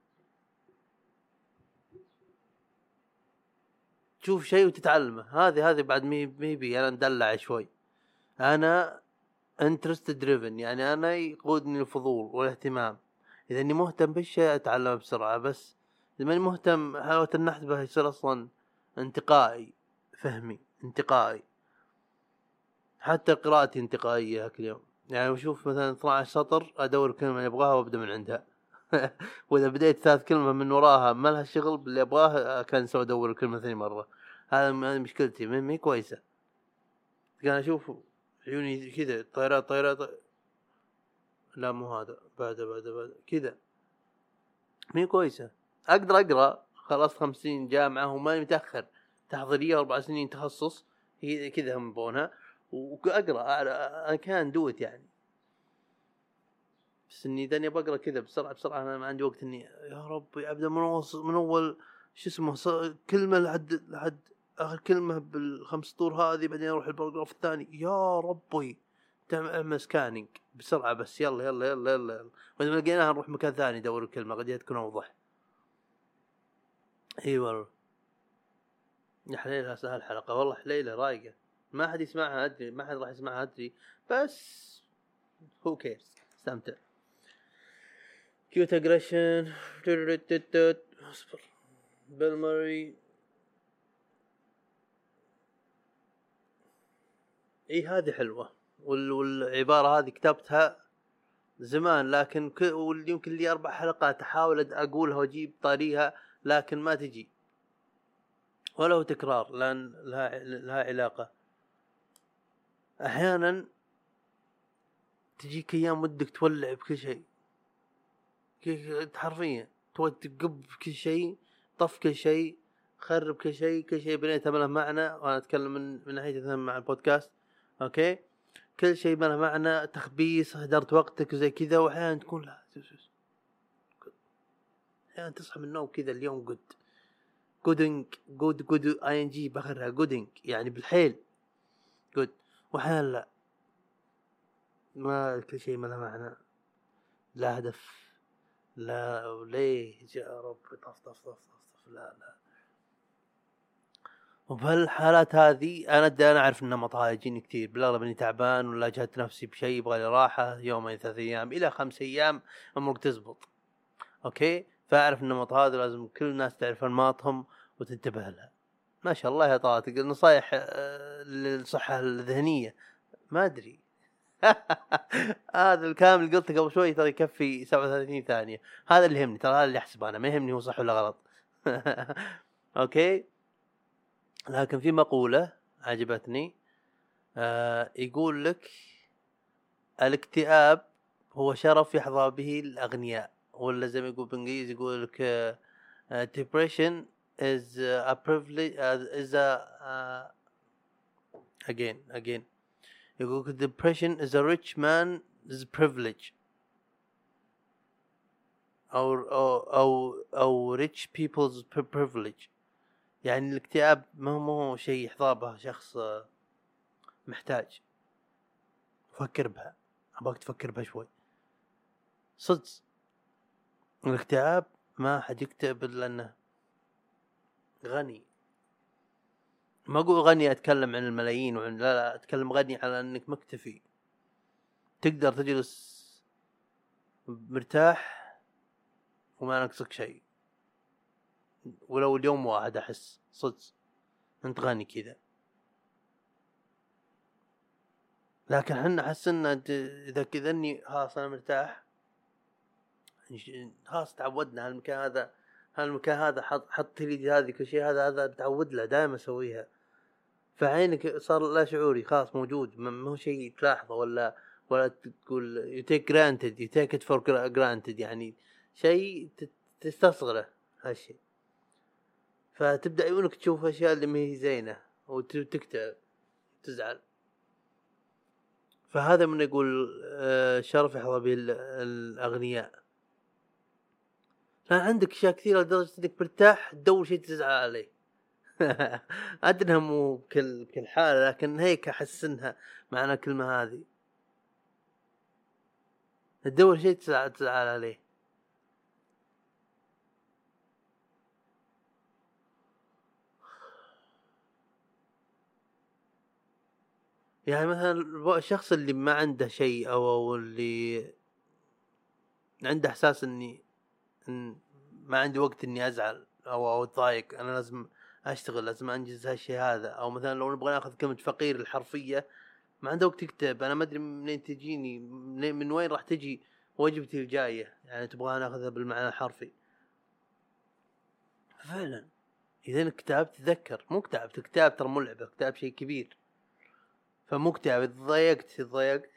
تشوف شيء وتتعلمه. هذه هذه بعد maybe. أنا مدلع شوي. أنا interest driven يعني أنا يقودني الفضول والاهتمام. إذا إني مهتم بالشيء أتعلم بسرعة بس إذا ماني مهتم حلاوه النحت به يصير أصلا انتقائي فهمي انتقائي. حتى قراءتي انتقائية ذاك اليوم. يعني بشوف مثلا 12 سطر أدور الكلمة اللي أبغاها وأبدأ من عندها. وإذا بديت ثالث كلمة من وراها ما لها شغل باللي ابغاه اكنسل وادور الكلمة ثاني مرة. هذا مشكلتي ما هي كويسة. أنا أشوف عيوني كذا طيارات طيارات لا مو هذا بعده بعده بعده كذا. مي كويسة. أقدر أقرأ خلصت خمسين جامعة وماني متأخر. تحضيرية أربع سنين تخصص هي كذا هم يبونها. وأقرأ أنا كان دوت يعني. بس إني إذا بقرا كذا بسرعة بسرعة أنا ما عندي وقت إني يا ربي أبدأ من من أول شو اسمه كلمة لحد لحد آخر كلمة بالخمس سطور هذه بعدين أروح الباراجراف الثاني. يا ربي. تعمل سكاننج بسرعة بس يلا يلا يلا يلا, يلا. وإذا ما لقيناها نروح مكان ثاني ندور الكلمة قد تكون أوضح. إي والله. يا حليلها سهل حلقه والله حليلة رايقة. ما حد يسمعها أدري ما حد راح يسمعها أدري. بس هو كيرز استمتع. كيوت اجريشن اصبر بيل ماري إي هذه حلوة. والعبارة هذه كتبتها زمان لكن يمكن لي أربع حلقات أحاول أقولها وأجيب طاريها لكن ما تجي. ولا هو تكرار لأن لها لها علاقة. أحيانا تجيك أيام ودك تولع بكل شيء. حرفيا تبغى تقب بكل شيء طف كل شيء خرب كل شيء كل شيء بنيته له معنى. وأنا أتكلم من من ناحية مع البودكاست. أوكي؟ كل شيء ما له معنى تخبيص هدرت وقتك وزي كذا واحيانا تكون لا. أحيانا تصحى من النوم كذا اليوم جود جودنج جود جود اي ان جي باخرها جودنج يعني بالحيل. جود واحيانا لا. ما كل شيء ما له معنى. لا هدف. لا وليه يا رب؟ طف طف طف طف, طف. لا لا. وبهالحالات هذه أنا أدري أنا أعرف إن نمطها يجيني كثير بالأغلب إني تعبان ولا جهت نفسي بشيء يبغى لي راحة يومين ثلاث أيام إلى خمس أيام أمورك تزبط. أوكي؟ فأعرف النمط هذا لازم كل الناس تعرف أنماطهم وتنتبه لها. ما شاء الله يا طارق نصايح آه، للصحة الذهنية؟ ما أدري. هذا الكلام اللي قلته قبل شوي ترى يكفي 37 ثانية. هذا اللي يهمني ترى هذا اللي احسبه أنا ما يهمني هو صح ولا غلط. أوكي؟ لكن في مقولة عجبتني آه يقول لك الاكتئاب هو شرف يحظى به الأغنياء ولا زي ما يقول بالإنجليزي يقول لك آه آه، depression is a privilege uh, is a uh, again again يقول لك depression is a rich man's privilege. أو أو أو أو rich people's pri- privilege. يعني الاكتئاب ما هو ما هو شيء يحظى شخص آه، محتاج. فكر بها. أبغاك تفكر بها شوي. صدق. الاكتئاب ما حد يكتئب إلا أنه غني. ما أقول غني أتكلم عن الملايين وعن لا لا أتكلم غني على إنك مكتفي. تقدر تجلس مرتاح وما ناقصك شيء. ولو اليوم واحد أحس صدق أنت غني كذا. لكن حنا أحس إن د- إذا كذا إني خلاص أنا مرتاح. خلاص تعودنا هالمكان هذا هالمكان هذا حط حط لي هذه كل شيء هذا هذا تعود له دائما أسويها. فعينك صار لا شعوري خلاص موجود ما هو شيء تلاحظه ولا ولا تقول take granted you take it for gra- granted يعني شيء تستصغره هالشيء. فتبدأ عيونك تشوف أشياء اللي ما هي زينة وتكتئب تزعل. فهذا من يقول آه، شرف يحظى به ال- الأغنياء. لا عندك أشياء كثيرة لدرجة إنك مرتاح تدور شيء تزعل عليه. أدري إنها مو بكل بكل حالة لكن هيك أحس إنها معنى الكلمة هذه. تدور شيء تزعل عليه. يعني مثلا الشخص اللي ما عنده شيء أو اللي عنده إحساس إني إن ما عندي وقت إني أزعل أو أو أتضايق أنا لازم أشتغل لازم أنجز هالشيء هذا. أو مثلا لو نبغى ناخذ كلمة فقير الحرفية ما عنده وقت يكتب. أنا ما أدري منين تجيني من وين راح تجي وجبتي الجاية؟ يعني تبغى ناخذها بالمعنى الحرفي. فعلا إذا كتاب تذكر. مو كتاب كتاب ترى ملعبه كتاب شيء كبير. فمو كتاب اذا ضايقت إذا ضايقت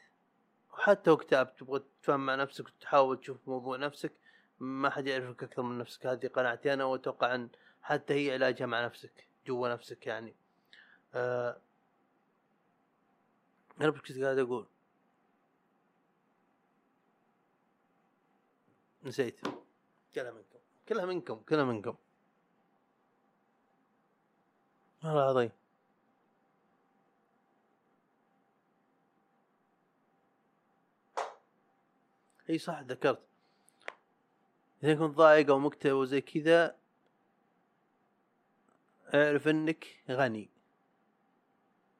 وحتى لو كتاب تبغى تتفاهم مع نفسك وتحاول تشوف موضوع نفسك ما حد يعرفك أكثر من نفسك. هذه قناعتي أنا وأتوقع أن حتى هي علاجها مع نفسك جوا نفسك يعني. آه أنا بس كنت قاعد أقول. نسيت. كلها منكم. كلها منكم كلها منكم. والله العظيم إي صح ذكرت. إذا كنت ضايق أو مكتئب وزي كذا أعرف إنك غني.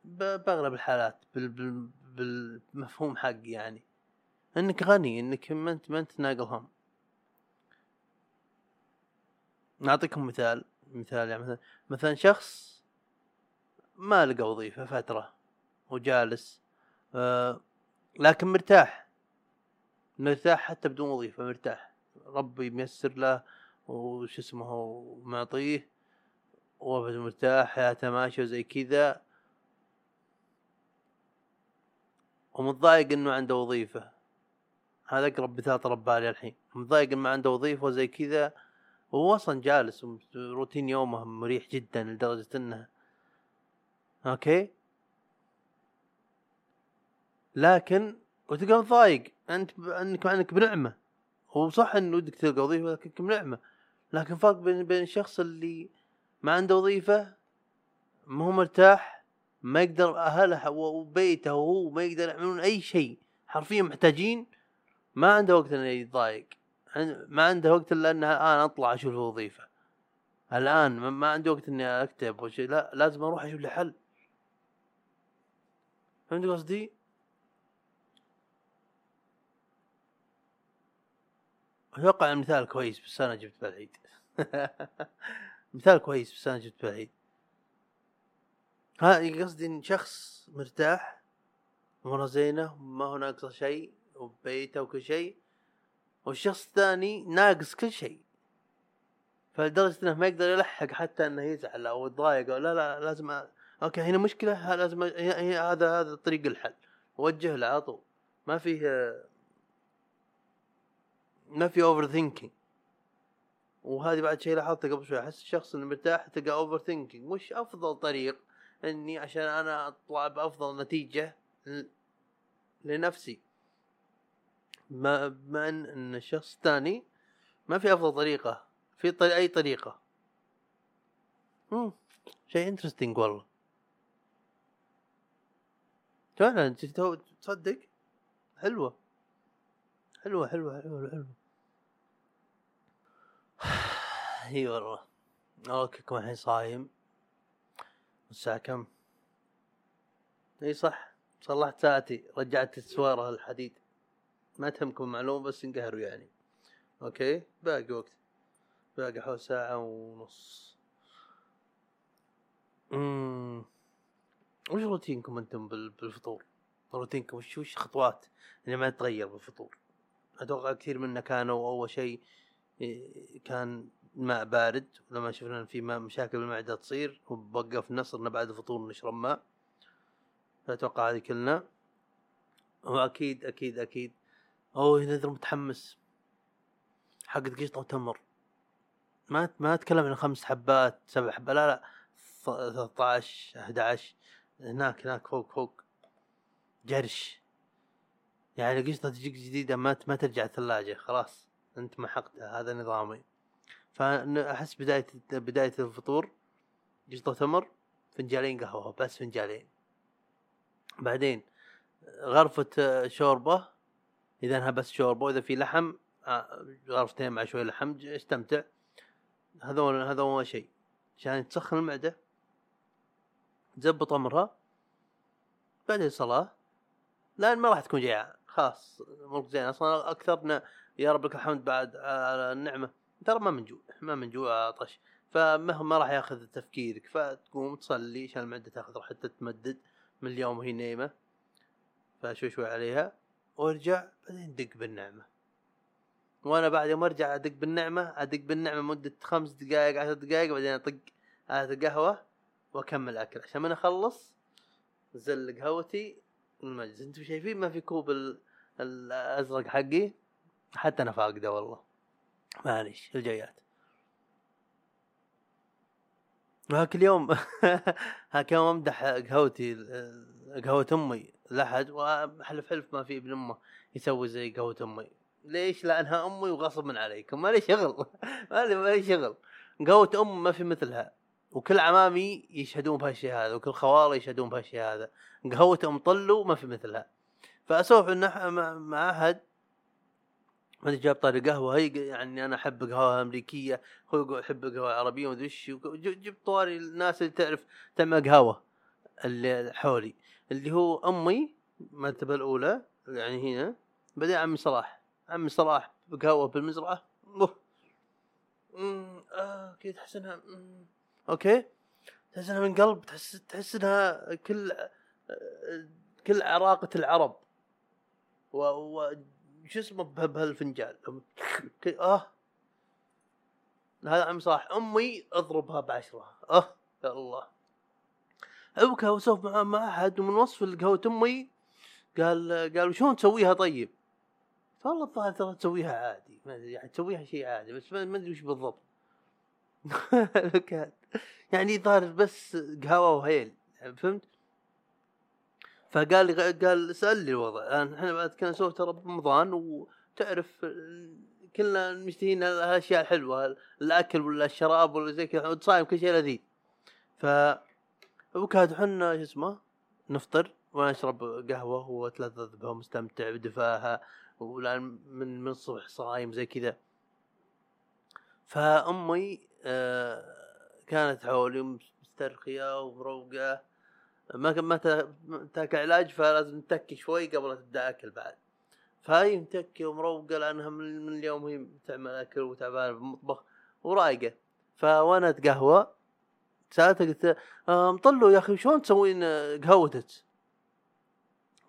بأغلب الحالات بال بال بالمفهوم حقي يعني. إنك غني إنك ما أنت ما أنت ناقل هم. نعطيكم مثال مثال يعني مثلا مثلا شخص ما لقى وظيفة فترة وجالس آه لكن مرتاح. مرتاح حتى بدون وظيفة مرتاح. ربي ميسر له وش اسمه معطيه وابد مرتاح حياته ماشية وزي كذا. ومتضايق إنه عنده وظيفة. هذا أقرب مثال طلب بالي الحين. متضايق إنه ما عنده وظيفة وزي كذا. وهو أصلا جالس روتين يومه مريح جدا لدرجة إنه. أوكي؟ لكن وتلقى متضايق أنت ب... أنك أنك بنعمة. هو صح انه ودك تلقى وظيفة لكنك بنعمه لكن فرق بين بين الشخص اللي ما عنده وظيفة ما هو مرتاح ما يقدر أهله وبيته وهو ما يقدر يعملون أي شيء حرفيا محتاجين ما عنده وقت إنه يتضايق. ما عنده وقت إلا إنه الآن أطلع أشوف وظيفه الآن ما- عندي وقت إني أكتب وشيء لا لازم أروح أشوف لي حل فهمت قصدي؟ أتوقع المثال كويس بس أنا جبت بالعيد مثال كويس بس أنا جبت بالعيد ها قصدي إن شخص مرتاح اموره زينة ما هو ناقصه شيء وبيته وكل شيء والشخص الثاني ناقص كل شيء. فلدرجة إنه ما يقدر يلحق حتى إنه يزعل أو يتضايق أو لا لا لازم أ... أوكي هنا مشكلة لازم أ... هذا هذا طريق الحل. وجه له على طول. ما فيه ما في overthinking وهذه بعد شيء لاحظته قبل شوي أحس الشخص اللي مرتاح تلقى overthinking وش أفضل طريق؟ إني عشان أنا أطلع بأفضل نتيجة لنفسي. ما بما ان الشخص الثاني ما في أفضل طريقة. في طري أي طريقة؟ امم شيء interesting والله. فعلا تصدق؟ حلوة. حلوة حلوة حلوة حلوة. إي والله. أوكي كم الحين صايم؟ الساعة كم؟ إي صح. صلحت ساعتي رجعت السوارة الحديد. ما تهمكم المعلومة بس انقهروا يعني. أوكي؟ باقي وقت. باقي حول ساعة ونص. امم وش روتينكم أنتم بال- بالفطور؟ روتينكم وش وش خطوات؟ اللي ما تتغير بالفطور؟ أتوقع كثير منا كانوا أول شيء إيه، كان ماء بارد ولما شفنا إن في مشاكل بالمعدة تصير وبوقف نصرنا بعد الفطور نشرب ماء. فاتوقع هذه كلنا. واكيد أكيد أكيد أوه نذر متحمس. حق قشطه وتمر ما ما أتكلم عن خمس حبات سبع حبات لا لا. 13 11 هناك هناك فوق فوق. جرش. يعني القشطه تجيك جديدة ما ما ترجع الثلاجة خلاص أنت محقتها هذا نظامي. فأحس بداية بداية الفطور قشطة تمر فنجالين قهوة بس فنجالين بعدين غرفة آه، شوربة إذا انها بس شوربة وإذا في لحم آه، غرفتين مع شوي لحم استمتع. هذول هذا أول شيء. عشان تسخن المعدة تزبط أمرها بعدين صلاة. لأن ما راح تكون جيعان خلاص امورك زين. أصلا اكثرنا يا رب لك الحمد بعد على النعمة. ترى ما من جوع ما من جوع عطش فما ما راح ياخذ تفكيرك فتقوم تصلي عشان المعدة تاخذ راحتها تمدد من اليوم وهي نايمة. فشوي شوي عليها. وارجع بعدين دق بالنعمة. وأنا بعد يوم أرجع أدق بالنعمة أدق بالنعمة مدة خمس دقائق عشر دقائق بعدين أطق هذا قهوه وأكمل أكل. عشان من أخلص زل قهوتي المجلس. أنتم شايفين ما في كوب الأزرق حقي. حتى أنا فاقده والله. معليش الجايات هاك اليوم هاك يوم أمدح قهوتي قهوة أمي لحد وحلف حلف ما في ابن أمه يسوي زي قهوة أمي. ليش؟ لأنها أمي وغصب من عليكم ما لي شغل. ما لي ما لي شغل. قهوة أم ما في مثلها. وكل عمامي يشهدون بهالشيء هذا وكل خوالي يشهدون بهالشيء هذا. قهوة أم طلو ما في مثلها. فاسولف إنه مع- أحد. ما ادري جاب طاري قهوة هي يعني أنا أحب قهوة أمريكية هو يقول احب قهوة عربية ومدري إيش جبت طاري الناس اللي تعرف تعمل قهوة اللي حولي اللي هو أمي المرتبه الأولى يعني هنا بعدين عمي صلاح عمي صلاح بقهوة بالمزرعة. أمم، آه كذا تحس انها أوكي. تحس انها من قلب تحس تحس انها كل آه، كل عراقة العرب. و, و... شو اسمه به- بهالفنجان. آه. هذا عم صلاح أمي أضربها بعشرة. آه. يا الله. ابكى وسولف مع أحد ومن وصف القهوة أمي قال قال شلون تسويها طيب؟ والله الظاهر ترى تسويها عادي. ما أدري يعني تسويها شيء عادي بس ما أدري وش بالضبط. يعني ظاهر بس قهوة وهيل. فهمت؟ فقال لي قال سأل لي الوضع. إحنا بعد كنا نسولف ترى برمضان وتعرف كلنا مشتهين الاشياء الحلوة الأكل ولا الشراب ولا زي كذا صايم كل شيء لذيذ. ف وكاد حنا شو اسمه نفطر وأنا اشرب قهوة وأتلذذ بها مستمتع بدفاها والآن من من الصبح صايم زي كذا. فأمي آه كانت حولي مسترخية ومروقة. ما ما تا- ما تاكل علاج فلازم تتكي شوي قبل تبدأ أكل بعد. فهي متكي ومروقه لانها من, اليوم هي تعمل أكل وتعبانة بالمطبخ ورايقة. فوانا اتقهوى سالتها قلت آه، مطلو يا أخي شلون تسوين آه، قهوتك؟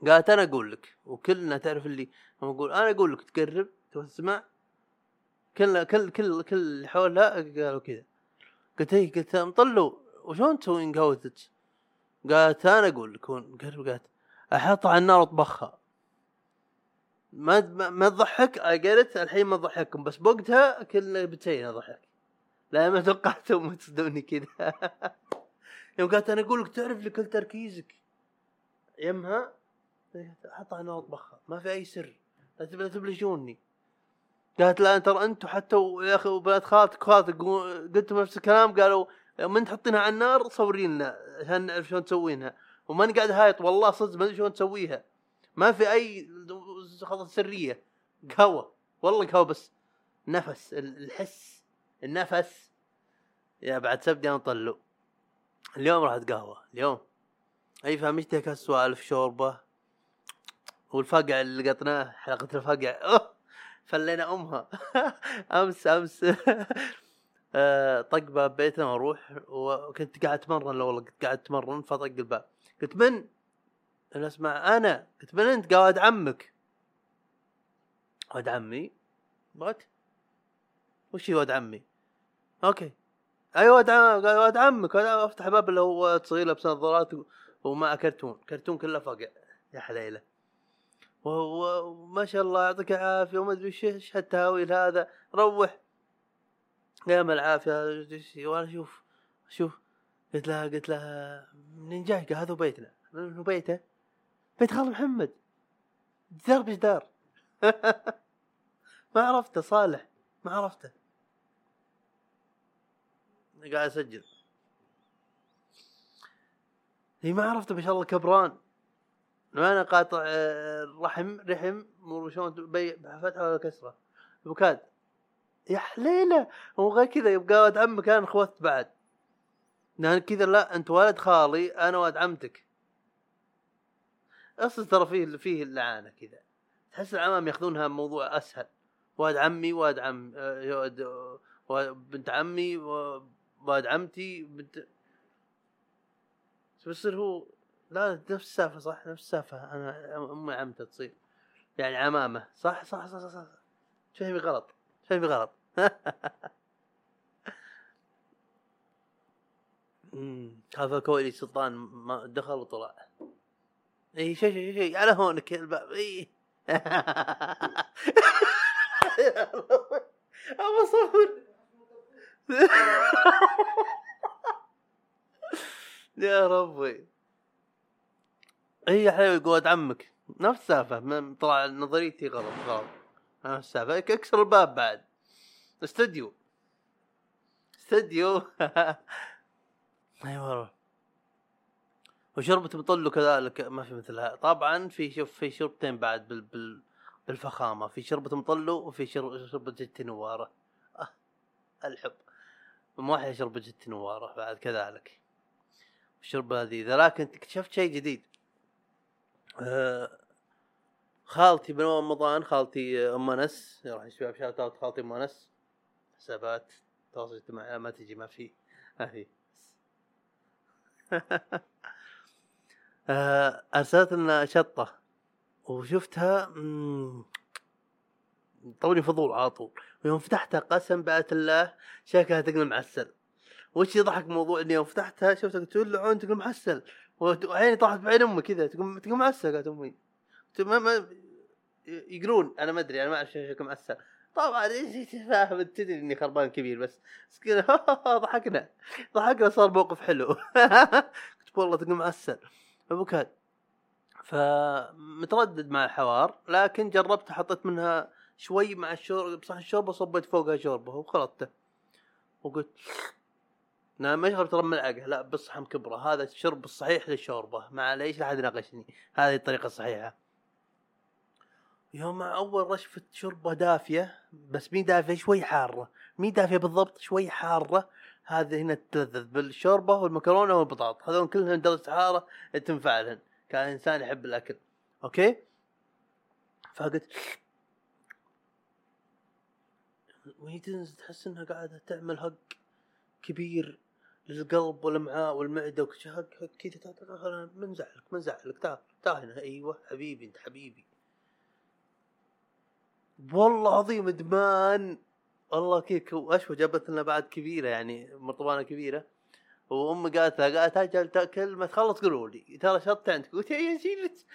قالت أنا أقول لك وكلنا تعرف اللي أقول أنا أقول لك تقرب تبغى تسمع؟ كل كل كل كل اللي حولها قالوا كذا. قلت هي قلت مطلو وشلون تسوين قهوتك؟ قالت أنا أقول لك هون قرب قالت احطها على النار وأطبخها. ما ما, ما تضحك؟ قالت الحين ما تضحككم بس بوقتها كلنا بتسين أضحك. لا ما توقعتهم تصدقوني كذا. يوم قالت أنا أقول لك تعرف لي كل تركيزك. يمها حطها أنا وأطبخها. ما في أي سر. لا تب- لا تبلشوني قالت لا ترى أنتم حتى يا أخي وبنات خالتك وخالتك قو- قلتوا نفس الكلام؟ قالوا من تحطينها على النار صوري لنا عشان نعرف شلون تسوينها. وماني قاعد هايط والله صدق ما أدري شلون تسويها. ما في أي خطط سرية. قهوه والله قهوه بس نفس ال- الحس النفس. يا بعد سبدي أنا طلو. اليوم رحت قهوة اليوم. أي فهمتك كاس سوالف شوربة؟ والفقع اللي قطناه حلقة الفقع أوه! فلينا أمها. أمس أمس. طق باب بيتنا وأروح وكنت قاعد أتمرن لو والله قاعد أتمرن فطق الباب. قلت من؟ أنا أسمع أنا. قلت من أنت؟ قال ولد عمك. ولد عمي. what? وش ولد عمي؟ أوكي. اي ولد عم قال ولد عمك. أفتح باب اللي هو صغير لابس نظارات ومع كرتون. كرتون كله فقع يا حليلة. وما شاء الله يعطيك العافية وما أدري إيش هالتهاويل هذا. روح. قام العافية وأنا أشوف شوف قلت لها قلت لها منين جاي؟ هذا بيتنا. هو بيته؟ بيت خال محمد. دار بجدار ما عرفته صالح ما عرفته. قاعد أسجل. هي ما عرفته ما شاء الله كبران. أنا قاطع آه، رحم رحم مو شلون بي- فتحه ولا كسره بكاد يا حليلة هو غير كذا يبقى ولد عمك أنا خوثت بعد. لأن كذا لا أنت ولد خالي أنا ولد عمتك. أصلا ترى فيه فيه اللعانه كذا. تحس العمام ياخذونها موضوع أسهل. ولد عمي ولد عم آه، ولد آه، بنت عمي ولد عمتي بنت. بس يصير هو؟ لا نفس السالفة صح؟ نفس السالفة. أنا أمي عمته تصير. يعني عمامة. صح صح صح صح, صح. فهمي غلط. فهمي غلط. هذا كويلي سلطان ما دخل وطلع. اي شيء شيء شيء على هونك الباب. اي ابى اصور يا ربي. هي حلوة قوة عمك. نفس السالفة. من- طلع نظريتي غلط غلط. نفس السالفة. اكسر الباب بعد. استوديو استوديو اي والله وشربة مطلو كذلك ما في مثلها. طبعا في شوف في شربتين بعد بال بال بالفخامة. في شربة مطلو وفي شر- شربة جت نوارة. آه الحب. ام واحدة شربة جت نوارة بعد كذلك. الشربة هذه. لكن اكتشفت شيء جديد. آه خالتي من رمضان خالتي أم أنس. راح الشباب shout out خالتي أم أنس. حسابات تواصل اجتماعي ما تجي ما في في. آه، أرسلت لنا شطة وشفتها طولي فضول على طول. ويوم فتحتها قسم بآية الله شكلها تقل معسل وش يضحك موضوع إني يوم فتحتها شفتها تقول له عون معسل وعيني طاحت بعين أمي كذا تقول تقول معسل قالت أمي. ما ما يقولون أنا ما أدري أنا ما أعرف شكل معسل. طبعا إيش فاهم تدري إني خربان كبير بس. بس كذا ضحكنا. ضحكنا صار موقف حلو. قلت والله تقول معسل. ابوكاد فمتردد مع الحوار لكن جربت حطيت منها شوي مع الشرب بصح الشوربة صبيت فوقها شوربة وخلطته. وقلت أنا ما يشرب ترى ملعقة. لا بالصحة مكبره هذا الشرب الصحيح للشوربة. معليش لا أحد يناقشني. هذه الطريقة الصحيحة. يوم أول رشفه شوربة دافية بس مي دافية شوي حارة. مي دافية بالضبط شوي حارة. هذه هنا تلذذ بالشوربة والمكرونة والبطاطا هذول كلهم درجة حراره تنفع لهن كان إنسان يحب الأكل. أوكي؟ فقلت وهي تنزل تحس إنها قاعدة تعمل هق كبير للقلب والامعاء والمعدة وكش هق هق كذا تعال- تعال- تعال، من زعلك من زعلك. تعال تعال هنا. أيوه حبيبي أنت حبيبي. والله عظيم إدمان. والله كيك واشوى جابت لنا بعد كبيرة يعني مرطبانه كبيرة. وامي قالت لها قالت أجل تأكل ما تخلص قولوا لي. ترى شط عندك. قلت يا شيلت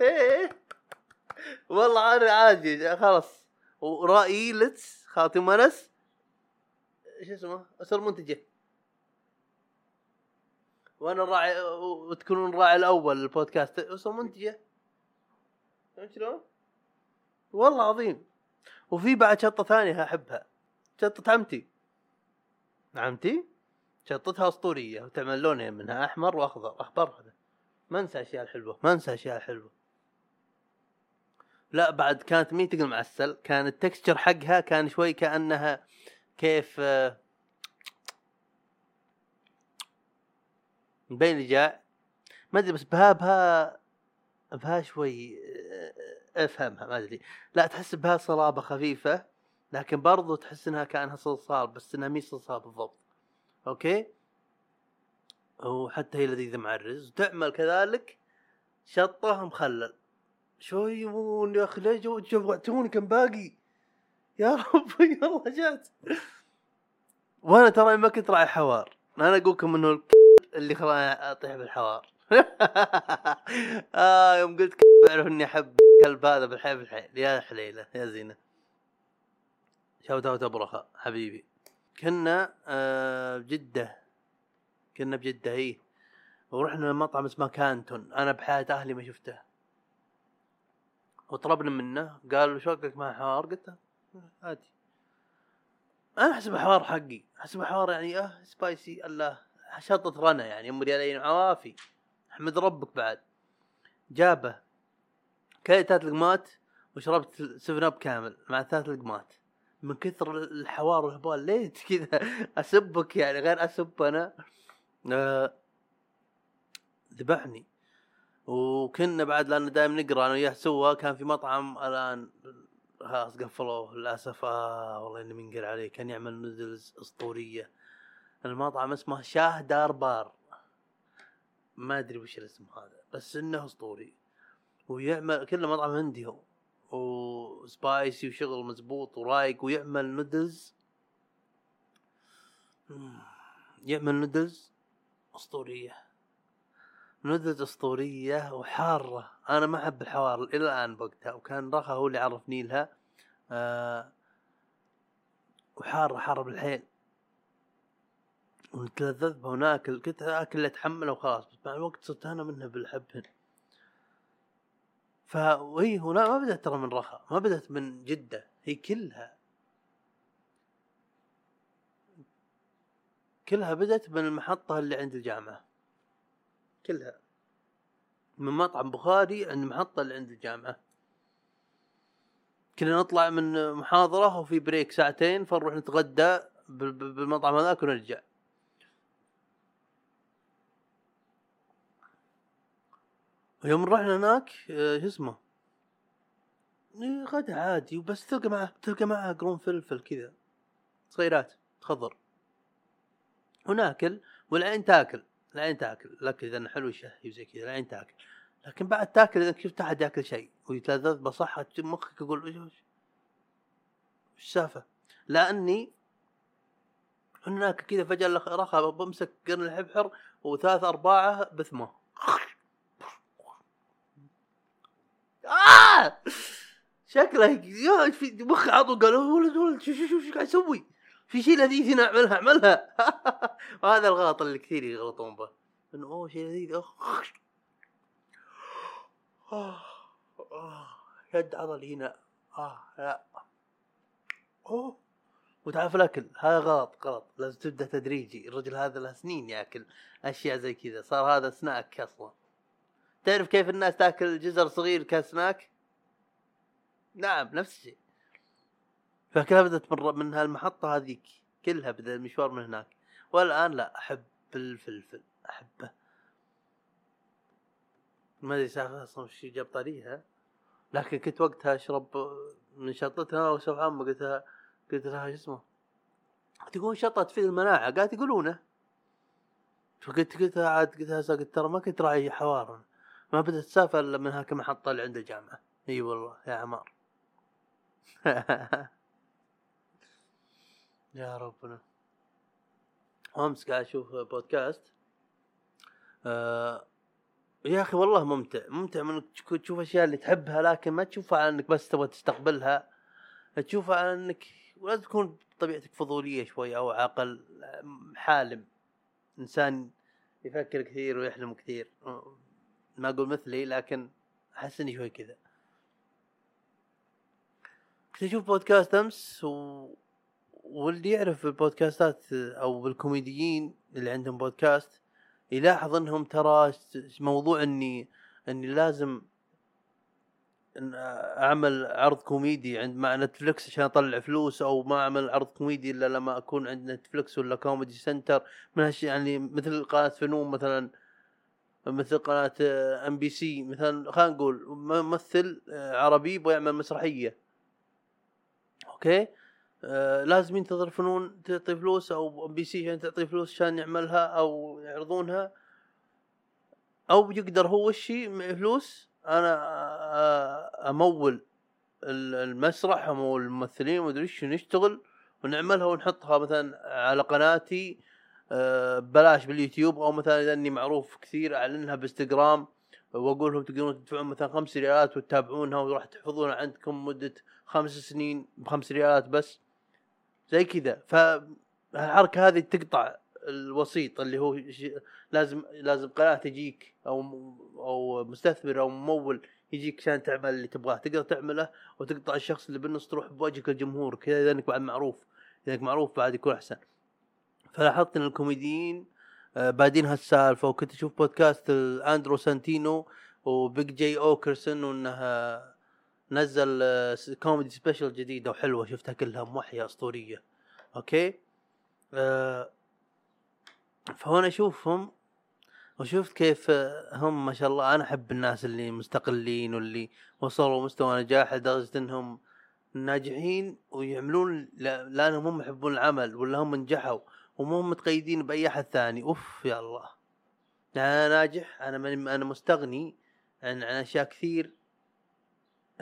إيه. والله أنا عادي. خلاص. ورائي لتس خالتي منس شو اسمه؟ أسر منتجة. وأنا الراعي وتكونون الراعي الأول للبودكاست. أسر منتجة. شلون؟ والله عظيم. وفي بعد شطة ثانية أحبها. شطة عمتي. عمتي؟ شطتها أسطورية وتعمل لونين منها أحمر وأخضر. اخضر هذا ما أنسى أشياء الحلوة. ما أنسى أشياء الحلوة. لا بعد كانت مين تقل معسل كان التكستشر حقها كان شوي كأنها كيف آه، مبين لي جاع ما أدري بس بها بها بها شوي آه، أفهمها ما أدري. لا تحس بها صلابة خفيفة لكن برضو تحس إنها كأنها صلصال بس إنها مي صلصال بالضبط. أوكي؟ وحتى هي لذيذة مع الرز. وتعمل كذلك شطة مخلل شو يبون يا أخي ليش جو- جوعتوني كم باقي. يا ربي والله جات وأنا ترى ما كنت راعي حوار. أنا أقول لكم إنه اللي خلاني أطيح بالحوار. آه يوم قلت أعرف إني احب الكلب هذا بالحيل بالحيل يا حليلة يا زينة. شوت اوت أبو رخاء حبيبي. كنا آه بجدة. كنا بجدة هي ورحنا مطعم اسمه كانتون. أنا بحياة أهلي ما شفته. وطلبنا منه. قال شوقك مع حوار؟ قلت عادي. أنا احسب حوار حقي. احسب حوار يعني آه سبايسي الله. شطة رنا يعني ام ريالين عوافي. أحمد ربك بعد. جابه. كلت ثلاث لقمات وشربت سفن أب كامل مع ثلاث لقمات. من كثر الحوار والهبال ليه كذا؟ أسبك يعني غير أسب أنا. آه، ذبحني. وكنا بعد لأن دائما نقرأ أنا وياه سوا كان في مطعم الآن خلاص قفلوه للأسف. آه والله إني منقر عليه. كان يعمل نودلز أسطورية. المطعم اسمه شاه دار بار. ما أدري وش الاسم هذا بس إنه أسطوري. ويعمل كله مطعم هندي هو و spicy وشغل مزبوط ورايق ويعمل نودلز. يعمل نودلز أسطورية. نودلز أسطورية وحارة. أنا ما أحب الحار إلى الآن بوقتها وكان رخا هو اللي عرفني لها. آه وحارة حارة بالحيل. ونتلذذ بها وناكل. كنت آكل اتحمله وخلاص بس مع الوقت صرت أنا منها بالحبهن فهي هنا ما بدأت ترى من رخاء ما بدأت من جدة هي كلها كلها بدأت من المحطة اللي عند الجامعة. كلها. من مطعم بخاري عند المحطة اللي عند الجامعة. كنا نطلع من محاضرة وفي بريك ساعتين فنروح نتغدى بال- بال- بالمطعم هذاك ونرجع. ويوم رحنا هناك آه، شو اسمه؟ إيه، غدا عادي وبس تلقى معه تلقى معه قرون فلفل كذا صغيرات خضر وناكل والعين تاكل العين تاكل. لكن إذا حلو شهي وزي كذا العين تاكل. لكن بعد تاكل إذا شفت أحد ياكل شيء ويتلذذ بصحة مخك يقول إيش إيش؟ السالفة؟ لأني هناك كذا لخ- رخى بمسك قرن الحبحر وثلاث أرباعه بثمه. شكله في مخي عضو قال "أوه، ولد ولد شو شو شو قاعد يسوي؟ في شيء لذيذ هنا اعملها اعملها. وهذا الغلط اللي كثير يغلطون به. إنه اوه شيء لذيذ. آه. يد عضلي هنا. آه لا. أوه. وتعرف الأكل. هذا غلط غلط. لازم تبدأ تدريجي. الرجل هذا له سنين ياكل أشياء زي كذا. صار هذا سناك أصلا. تعرف كيف الناس تأكل جزر صغير كسناك؟ نعم نفس الشيء. فكلها بدت من من هالمحطة هذيك كلها بدأ المشوار من هناك. والآن لا أحب الفلفل أحبه. ما أدري سالفة أصلا وش جاب طريها لكن كنت وقتها أشرب من شطتها وسبحان ما قلت لها قلت لها شو اسمه؟ تقول شطة تفيد المناعة؟ قالت يقولونه. فقلت قلت لها عاد قلت لها قلت ترى ما كنت راعي حوار. ما بدأت السالفة إلا من هاك المحطة اللي عند الجامعة. إي والله يا عمار. يا ربنا. أمس قاعد أشوف بودكاست. آه يا أخي والله ممتع ممتع من تشوف أشياء اللي تحبها لكن ما تشوفها على إنك بس تبغى تستقبلها. تشوفها على إنك ولازم تكون طبيعتك فضولية شوي أو عقل حالم. إنسان يفكر كثير ويحلم كثير. ما أقول مثلي لكن أحس إني شوي كذا. كنت أشوف بودكاست أمس و... واللي يعرف البودكاستات أو بالكوميديين اللي عندهم بودكاست يلاحظ إنهم ترى موضوع إني إني لازم إن أعمل عرض كوميدي عند مع نتفلكس عشان أطلع فلوس أو ما أعمل عرض كوميدي إلا لما أكون عند نتفلكس ولا كوميدي سنتر من هالشيء يعني مثل قناة فنون مثلا مثل قناة ام بي سي مثلا خلينا نقول ممثل عربي يبغى يعمل مسرحية. أوكي؟ آه لازم ينتظر فنون تعطي فلوس أو ام بي سي عشان تعطي فلوس عشان يعملها أو يعرضونها. أو يقدر هو الشيء معي فلوس أنا آه، أمول ال- المسرح أمول الممثلين ومدري إيش نشتغل ونعملها ونحطها مثلا على قناتي آه، بلاش باليوتيوب أو مثلا إذا إني معروف كثير أعلنها بإنستغرام واقول لهم تقدرون تدفعون مثلا خمس ريالات وتتابعونها وراح تحفظونها عندكم مدة خمس سنين بخمس ريالات بس زي كذا. فالحركة هذه تقطع الوسيط اللي هو لازم لازم قناه تجيك أو أو مستثمر أو ممول يجيك عشان تعمل اللي تبغاه. تقدر تعمله وتقطع الشخص اللي بالنص تروح بوجهك الجمهور كذا اذا انك بعد معروف اذا انك معروف بعد يكون أحسن. فلاحظت إن الكوميديين آه، بادين هالسالفة وكنت أشوف بودكاست اندرو سانتينو وبيج جي اوكرسون وانه نزل آه، comedy special جديده وحلوه شفتها كلها موحيه أسطورية. أوكي؟ آه فهنا أشوفهم وشفت كيف آه، هم ما شاء الله أنا أحب الناس اللي مستقلين واللي وصلوا مستوى نجاح لدرجة إنهم ناجحين ويعملون لأنهم هم يحبون العمل ولا هم نجحوا ومو متقيدين بأي أحد ثاني. أوف يا الله. أنا ناجح أنا ماني أنا مستغني عن عن أشياء كثير.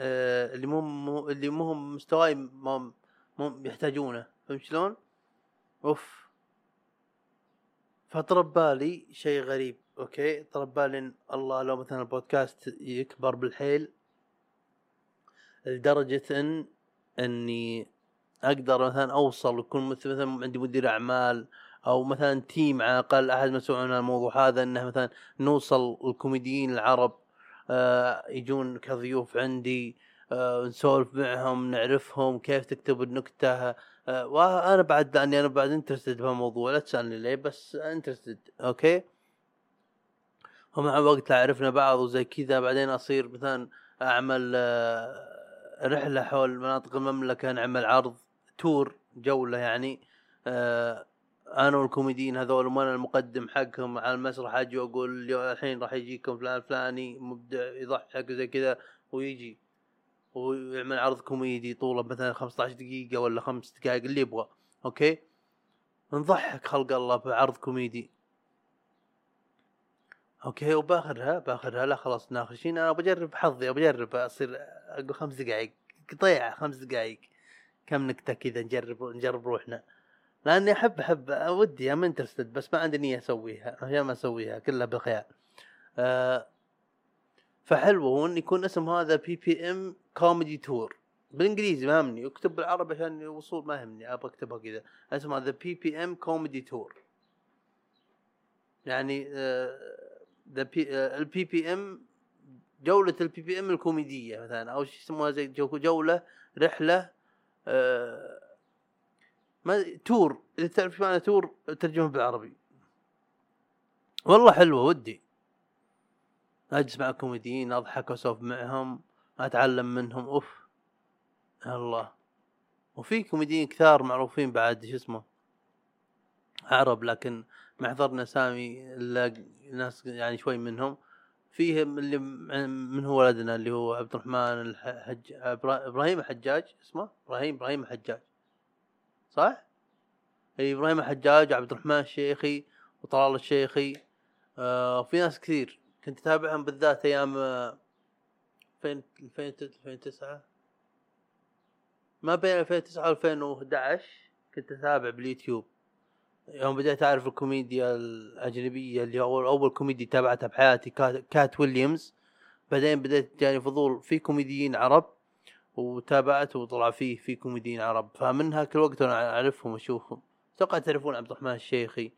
اللي مو اللي مو هم مستواي مو مو يحتاجونه. فهمت شلون؟ أوف. فطرا ببالي شيء غريب. أوكي؟ طرا ببالي إن الله لو مثلا البودكاست يكبر بالحيل لدرجة إن إني أقدر مثلا أوصل ويكون مثل مثلا عندي مدير أعمال أو مثلا team على الأقل أحد مسؤول عن الموضوع هذا إنه مثلا نوصل الكوميديين العرب آه يجون كضيوف عندي آه نسولف معهم نعرفهم كيف تكتب النكتة آه وأنا بعد لاني أنا بعد interested بهالموضوع لا تسألني ليه بس interested أوكي؟ ومع الوقت عرفنا بعض وزي كذا بعدين أصير مثلا أعمل آه، رحلة حول مناطق المملكة نعمل عرض tour جولة يعني آه، أنا والكوميديين هذول وأنا المقدم حقهم على المسرح أجي وأقول الحين راح يجيكم فلان الفلاني مبدع يضحك زي كذا ويجي. ويعمل عرض كوميدي طوله مثلا 15 دقيقة ولا خمس دقائق اللي يبغى. أوكي؟ نضحك خلق الله بعرض كوميدي. أوكي؟ وباخرها باخرها. لا خلاص ناخشين. أنا بجرب حظي بجرب أصير أقول خمس دقائق. قطيع خمس دقائق. كم نكتة كذا نجرب نجرب روحنا. لأني احب احب ودي ام interested بس ما عندي نية أسويها عشان ما أسويها كلها بالخيال آه فحلو هو إن يكون اسم هذا PPM comedy tour بالإنجليزي ما يهمني أكتب بالعربي عشان الوصول ما يهمني أبغى أكتبها كذا. اسم هذا PPM Comedy Tour يعني the P ال PPM جولة ال PPM الكوميدية مثلا أو شو يسموها زي جو- جولة رحلة آه، ما tour. إذا تعرف معنى tour ترجمة بالعربي. والله حلوة ودي. أجلس مع كوميديين أضحك واسولف معهم أتعلم منهم. أوف. الله وفي كوميديين كثار معروفين بعد شو اسمه؟ عرب لكن ما حضرنا اسامي الا ناس يعني شوي منهم. فيهم اللي من هو ولدنا اللي هو عبد الرحمن الحج إبراهيم الحجاج اسمه؟ إبراهيم إبراهيم الحجاج. صح؟ اي إبراهيم الحجاج عبد الرحمن الشيخي وطلال الشيخي. آه وفي ناس كثير. كنت أتابعهم بالذات أيام آه، 2000 2009 ما بين 2009 و 2011 كنت أتابع باليوتيوب. يوم بديت أعرف الكوميديا الأجنبية اللي اول أول كوميدي تابعتها بحياتي كات, كات ويليامز. بعدين بديت جاني فضول في كوميديين عرب. وتابعت وطلع فيه في كوميديين عرب. فمن هاك الوقت أنا أعرفهم وأشوفهم. أتوقع تعرفون عبد الرحمن الشيخي.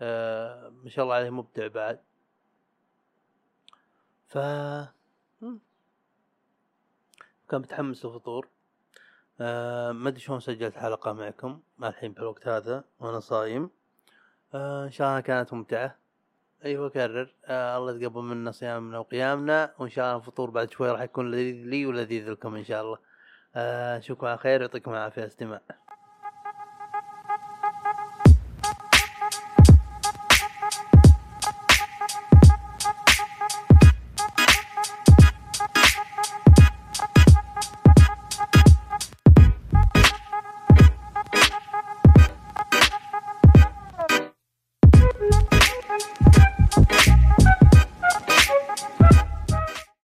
آه ما شاء الله عليه مبدع بعد. ف. كان متحمس للفطور. آه ما أدري شلون سجلت حلقة معكم. مع الحين بالوقت هذا وأنا صايم. آه إن شاء الله كانت ممتعة. أيوه كرر آه الله يتقبل منا صيامنا وقيامنا وإن شاء الله الفطور بعد شوي راح يكون لذيذ لي ولذيذ لكم إن شاء الله. آه نشوفكم على خير ويعطيكم العافية أستماع.